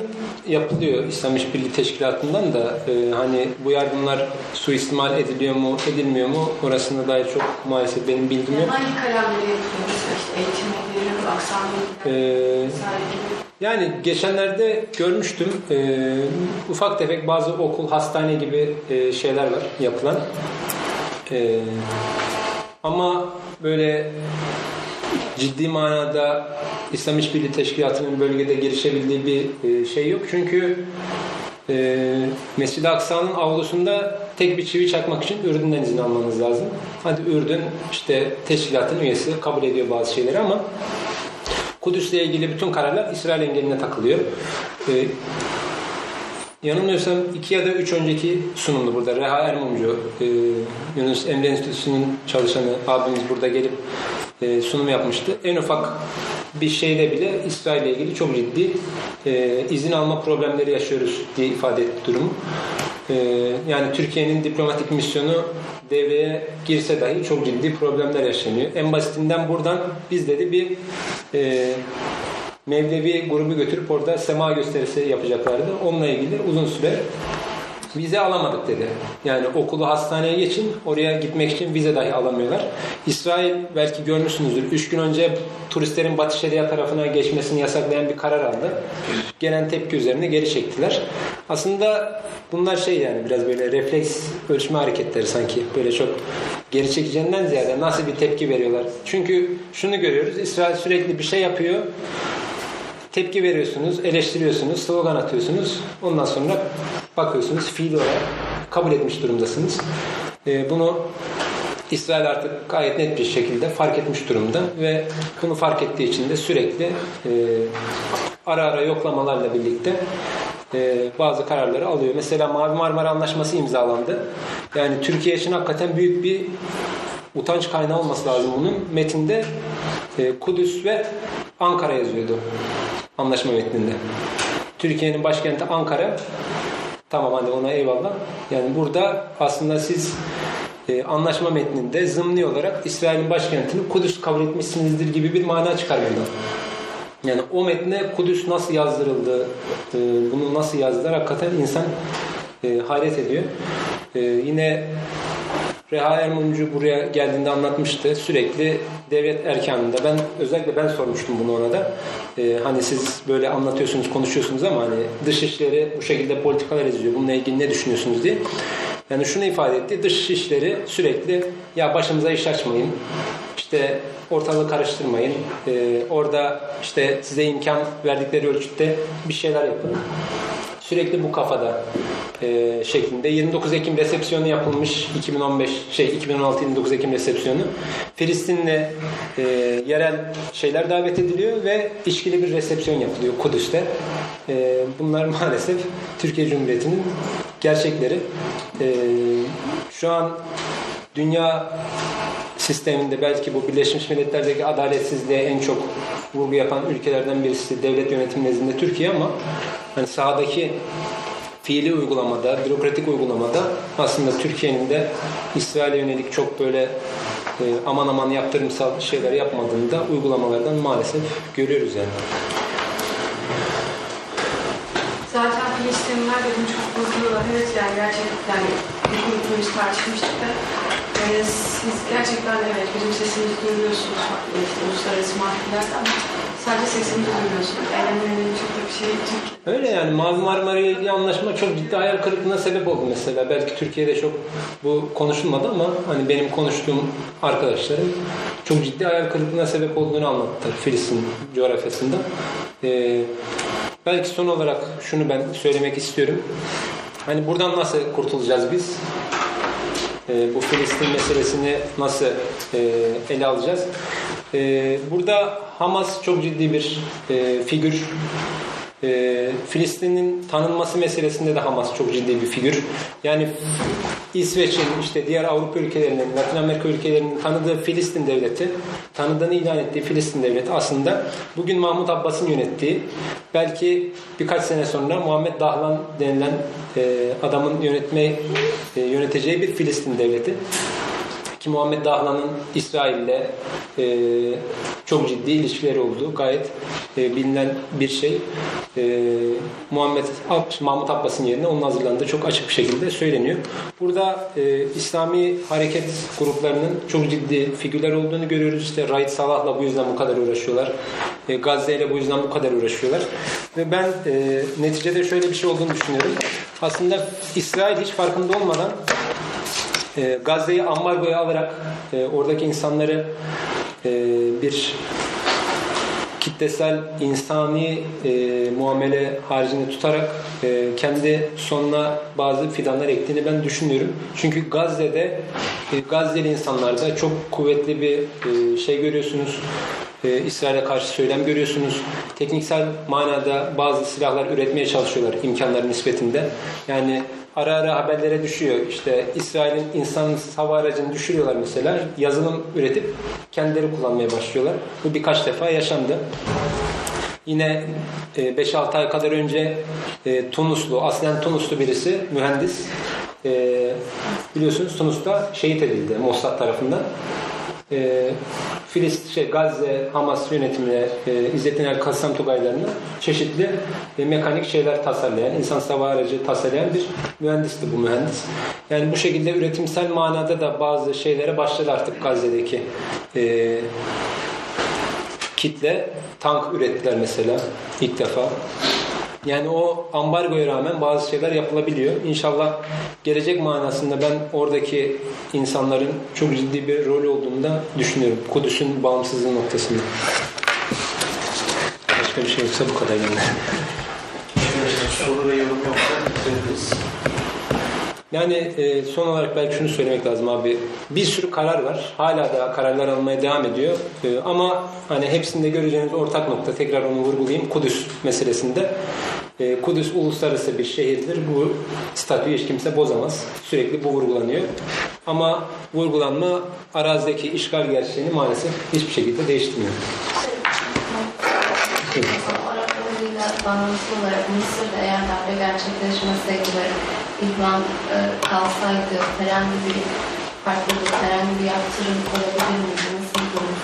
[SPEAKER 1] yapılıyor İslam İşbirliği Teşkilatı'ndan da e, hani bu yardımlar suistimal ediliyor mu edilmiyor mu orasında dair çok maalesef benim bilgim
[SPEAKER 4] Yani
[SPEAKER 1] yok.
[SPEAKER 4] hangi? Mesela işte eğitim verilir
[SPEAKER 1] Ee. Yani geçenlerde görmüştüm e, ufak tefek bazı okul, hastane gibi e, şeyler var yapılan. E, ama böyle ciddi manada İslam İşbirliği Teşkilatı'nın bölgede girişebildiği bir e, şey yok. Çünkü e, Mescid-i Aksa'nın avlusunda tek bir çivi çakmak için Ürdün'den izin almanız lazım. Hadi Ürdün işte teşkilatın üyesi kabul ediyor bazı şeyleri ama Kudüs'le ilgili bütün kararlar İsrail engeline takılıyor. Ee, yanılmıyorsam iki ya da üç önceki sunumdu burada. Reha Ermumcu, e, Yunus Emre Enstitüsü'nün çalışanı abimiz burada gelip e, sunum yapmıştı. En ufak bir şeyde bile İsrail ile ilgili çok ciddi e, izin alma problemleri yaşıyoruz diye ifade etti durumu. E, yani Türkiye'nin diplomatik misyonu devreye girse dahi çok ciddi problemler yaşanıyor. En basitinden buradan biz dedi bir e, Mevlevi grubu götürüp orada sema gösterisi yapacaklardı. Onunla ilgili uzun süre vize alamadık dedi. Yani okulu hastaneye geçin, oraya gitmek için vize dahi alamıyorlar. İsrail belki görmüşsünüzdür. Üç gün önce turistlerin Batı Şeria tarafına geçmesini yasaklayan bir karar aldı. Gelen tepki üzerine geri çektiler. Aslında bunlar şey yani biraz böyle refleks ölçme hareketleri sanki. Böyle çok geri çekeceğinden ziyade nasıl bir tepki veriyorlar. Çünkü şunu görüyoruz. İsrail sürekli bir şey yapıyor tepki veriyorsunuz, eleştiriyorsunuz, slogan atıyorsunuz. Ondan sonra bakıyorsunuz fiil olarak kabul etmiş durumdasınız. Ee, bunu İsrail artık gayet net bir şekilde fark etmiş durumda ve bunu fark ettiği için de sürekli e, ara ara yoklamalarla birlikte e, bazı kararları alıyor. Mesela Mavi Marmara Anlaşması imzalandı. Yani Türkiye için hakikaten büyük bir utanç kaynağı olması lazım bunun. Metinde e, Kudüs ve Ankara yazıyordu anlaşma metninde. Türkiye'nin başkenti Ankara. Tamam hadi ona eyvallah. Yani burada aslında siz e, anlaşma metninde zımni olarak İsrail'in başkentini Kudüs kabul etmişsinizdir gibi bir mana çıkar buradan. Yani o metne Kudüs nasıl yazdırıldı, e, bunu nasıl yazdılar hakikaten insan e, hayret ediyor. E, yine Reha Ermumcu buraya geldiğinde anlatmıştı. Sürekli devlet erkanında. Ben özellikle ben sormuştum bunu ona da. Ee, hani siz böyle anlatıyorsunuz, konuşuyorsunuz ama hani dışişleri bu şekilde politikalar izliyor. Bununla ilgili ne düşünüyorsunuz diye. Yani şunu ifade etti. Dış işleri sürekli ya başımıza iş açmayın. İşte ortalığı karıştırmayın. Ee, orada işte size imkan verdikleri ölçütte bir şeyler yapın. Sürekli bu kafada e, şeklinde. 29 Ekim resepsiyonu yapılmış 2015 şey 2016 29 Ekim resepsiyonu Filistin'le e, yerel şeyler davet ediliyor ve işkili bir resepsiyon yapılıyor Kudüs'te. E, bunlar maalesef Türkiye Cumhuriyeti'nin gerçekleri. E, şu an dünya sisteminde belki bu Birleşmiş Milletler'deki adaletsizliğe en çok vurgu yapan ülkelerden birisi devlet yönetimi nezdinde Türkiye ama hani sahadaki fiili uygulamada, bürokratik uygulamada aslında Türkiye'nin de İsrail'e yönelik çok böyle e, aman aman yaptırımsal şeyler yapmadığını da uygulamalardan maalesef görüyoruz yani.
[SPEAKER 4] Zaten Filistinliler de bunu çok vurguluyorlar. Evet yani gerçekten biz tartışmıştık da e, siz gerçekten evet bizim sesimizi duyuyorsunuz farklı işte uluslararası mahkemelerde ama sadece sesimizi duyuyorsunuz. Eylemlerin çok da bir şey Türkiye.
[SPEAKER 1] Öyle yani Mavi Marmara ilgili anlaşma çok ciddi hayal kırıklığına sebep oldu mesela. Belki Türkiye'de çok bu konuşulmadı ama hani benim konuştuğum arkadaşlarım çok ciddi hayal kırıklığına sebep olduğunu anlattılar Filistin coğrafyasında. Ee, belki son olarak şunu ben söylemek istiyorum. Hani buradan nasıl kurtulacağız biz? Ee, bu Filistin meselesini nasıl e, ele alacağız? Ee, burada Hamas çok ciddi bir e, figür. Ee, Filistin'in tanınması meselesinde de Hamas çok ciddi bir figür. Yani İsveç'in, işte diğer Avrupa ülkelerinin, Latin Amerika ülkelerinin tanıdığı Filistin devleti, tanıdığını ilan ettiği Filistin devleti aslında bugün Mahmut Abbas'ın yönettiği, belki birkaç sene sonra Muhammed Dahlan denilen e, adamın yönetme e, yöneteceği bir Filistin devleti. Ki Muhammed Dahlan'ın İsrail'le e, çok ciddi ilişkileri olduğu gayet e, bilinen bir şey. E, Muhammed Ab- Mahmut Abbas'ın yerine onun hazırlandığı çok açık bir şekilde söyleniyor. Burada e, İslami hareket gruplarının çok ciddi figürler olduğunu görüyoruz. İşte Raid Salah'la bu yüzden bu kadar uğraşıyorlar. E, Gazze ile bu yüzden bu kadar uğraşıyorlar. Ve ben e, neticede şöyle bir şey olduğunu düşünüyorum. Aslında İsrail hiç farkında olmadan e, Gazze'yi ambargoya alarak e, oradaki insanları e, bir kitlesel insani e, muamele haricinde tutarak e, kendi sonuna bazı fidanlar ektiğini ben düşünüyorum. Çünkü Gazze'de e, Gazze'li insanlarda çok kuvvetli bir e, şey görüyorsunuz. E, İsrail'e karşı söylem görüyorsunuz. Tekniksel manada bazı silahlar üretmeye çalışıyorlar imkanları nispetinde. Yani ara ara haberlere düşüyor. İşte İsrail'in insan hava aracını düşürüyorlar mesela. Yazılım üretip kendileri kullanmaya başlıyorlar. Bu birkaç defa yaşandı. Yine e, 5-6 ay kadar önce e, Tunuslu, aslen Tunuslu birisi, mühendis. E, biliyorsunuz Tunus'ta şehit edildi Mossad tarafından. Filistin, şey, Gazze, Hamas yönetimine, e, İzzettin El Kassam Tugaylarına çeşitli e, mekanik şeyler tasarlayan, insan hava aracı tasarlayan bir mühendisti bu mühendis. Yani bu şekilde üretimsel manada da bazı şeylere başladı artık Gazze'deki e, kitle. Tank ürettiler mesela ilk defa. Yani o ambargoya rağmen bazı şeyler yapılabiliyor. İnşallah gelecek manasında ben oradaki insanların çok ciddi bir rol olduğunu da düşünüyorum. Kudüs'ün bağımsızlığı noktasında. Başka bir şey yoksa bu kadar yani.
[SPEAKER 2] Soru ve yorum yoksa bitirebiliriz.
[SPEAKER 1] Yani e, son olarak belki şunu söylemek lazım abi. Bir sürü karar var. Hala da kararlar almaya devam ediyor. E, ama hani hepsinde göreceğiniz ortak nokta tekrar onu vurgulayayım. Kudüs meselesinde. E, Kudüs uluslararası bir şehirdir. Bu statüyü hiç kimse bozamaz. Sürekli bu vurgulanıyor. Ama vurgulanma arazideki işgal gerçeğini maalesef hiçbir şekilde değiştirmiyor.
[SPEAKER 5] Araplarıyla bağlantılı olarak Mısır'da eğer darbe gerçekleşmeseydi İhvan e, kalsaydı herhangi bir farklılık, herhangi bir yaptırım olabilir miydi? Nasıl bir durum?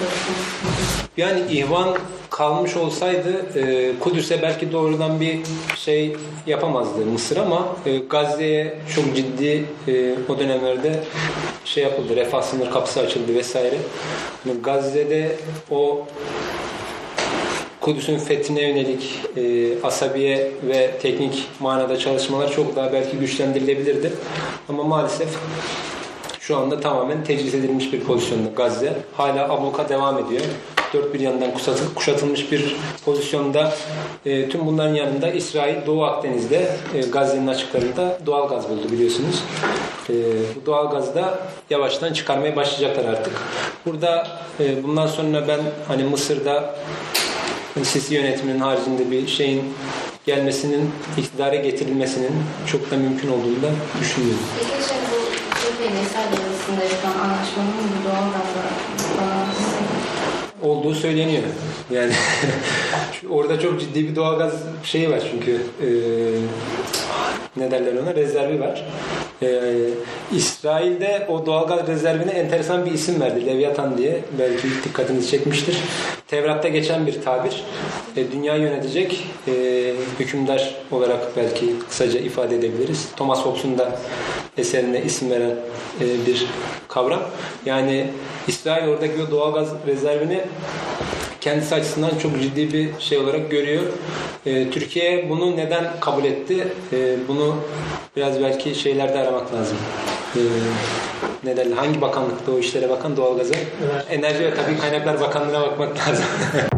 [SPEAKER 1] Yani ihvan kalmış olsaydı e, Kudüs'e belki doğrudan bir şey yapamazdı Mısır ama e, Gazze'ye çok ciddi e, o dönemlerde şey yapıldı. Refah sınır kapısı açıldı vesaire. Yani Gazze'de o Kudüs'ün fethine yönelik e, asabiye ve teknik manada çalışmalar çok daha belki güçlendirilebilirdi. Ama maalesef şu anda tamamen teclis edilmiş bir pozisyonda Gazze. Hala abluka devam ediyor. dört bir yandan kuşatı- kuşatılmış bir pozisyonda e, tüm bunların yanında İsrail Doğu Akdeniz'de e, Gazze'nin açıklarında doğal gaz buldu biliyorsunuz. E, bu doğal gazı da yavaştan çıkarmaya başlayacaklar artık. Burada e, bundan sonra ben hani Mısır'da Sisi yönetiminin haricinde bir şeyin gelmesinin, iktidara getirilmesinin çok da mümkün olduğunu da düşünüyorum.
[SPEAKER 5] Peki şey bu Türkiye ile İsrail arasında yapılan anlaşmanın bağlantısı
[SPEAKER 1] olduğu söyleniyor. Yani orada çok ciddi bir doğalgaz şeyi var çünkü e, ne derler ona rezervi var. E, İsrail'de o doğalgaz rezervine enteresan bir isim verdi. Leviathan diye. Belki dikkatinizi çekmiştir. Tevrat'ta geçen bir tabir. E, dünya yönetecek e, hükümdar olarak belki kısaca ifade edebiliriz. Thomas Hobbes'un da eserine isim veren e, bir kavram. Yani İsrail oradaki o doğalgaz rezervini kendisi açısından çok ciddi bir şey olarak görüyor. Ee, Türkiye bunu neden kabul etti? Ee, bunu biraz belki şeylerde aramak lazım. Ee, ne derler? Hangi bakanlıkta o işlere bakan doğalgaza? Enerji ve Tabii Kaynaklar Bakanlığı'na bakmak lazım.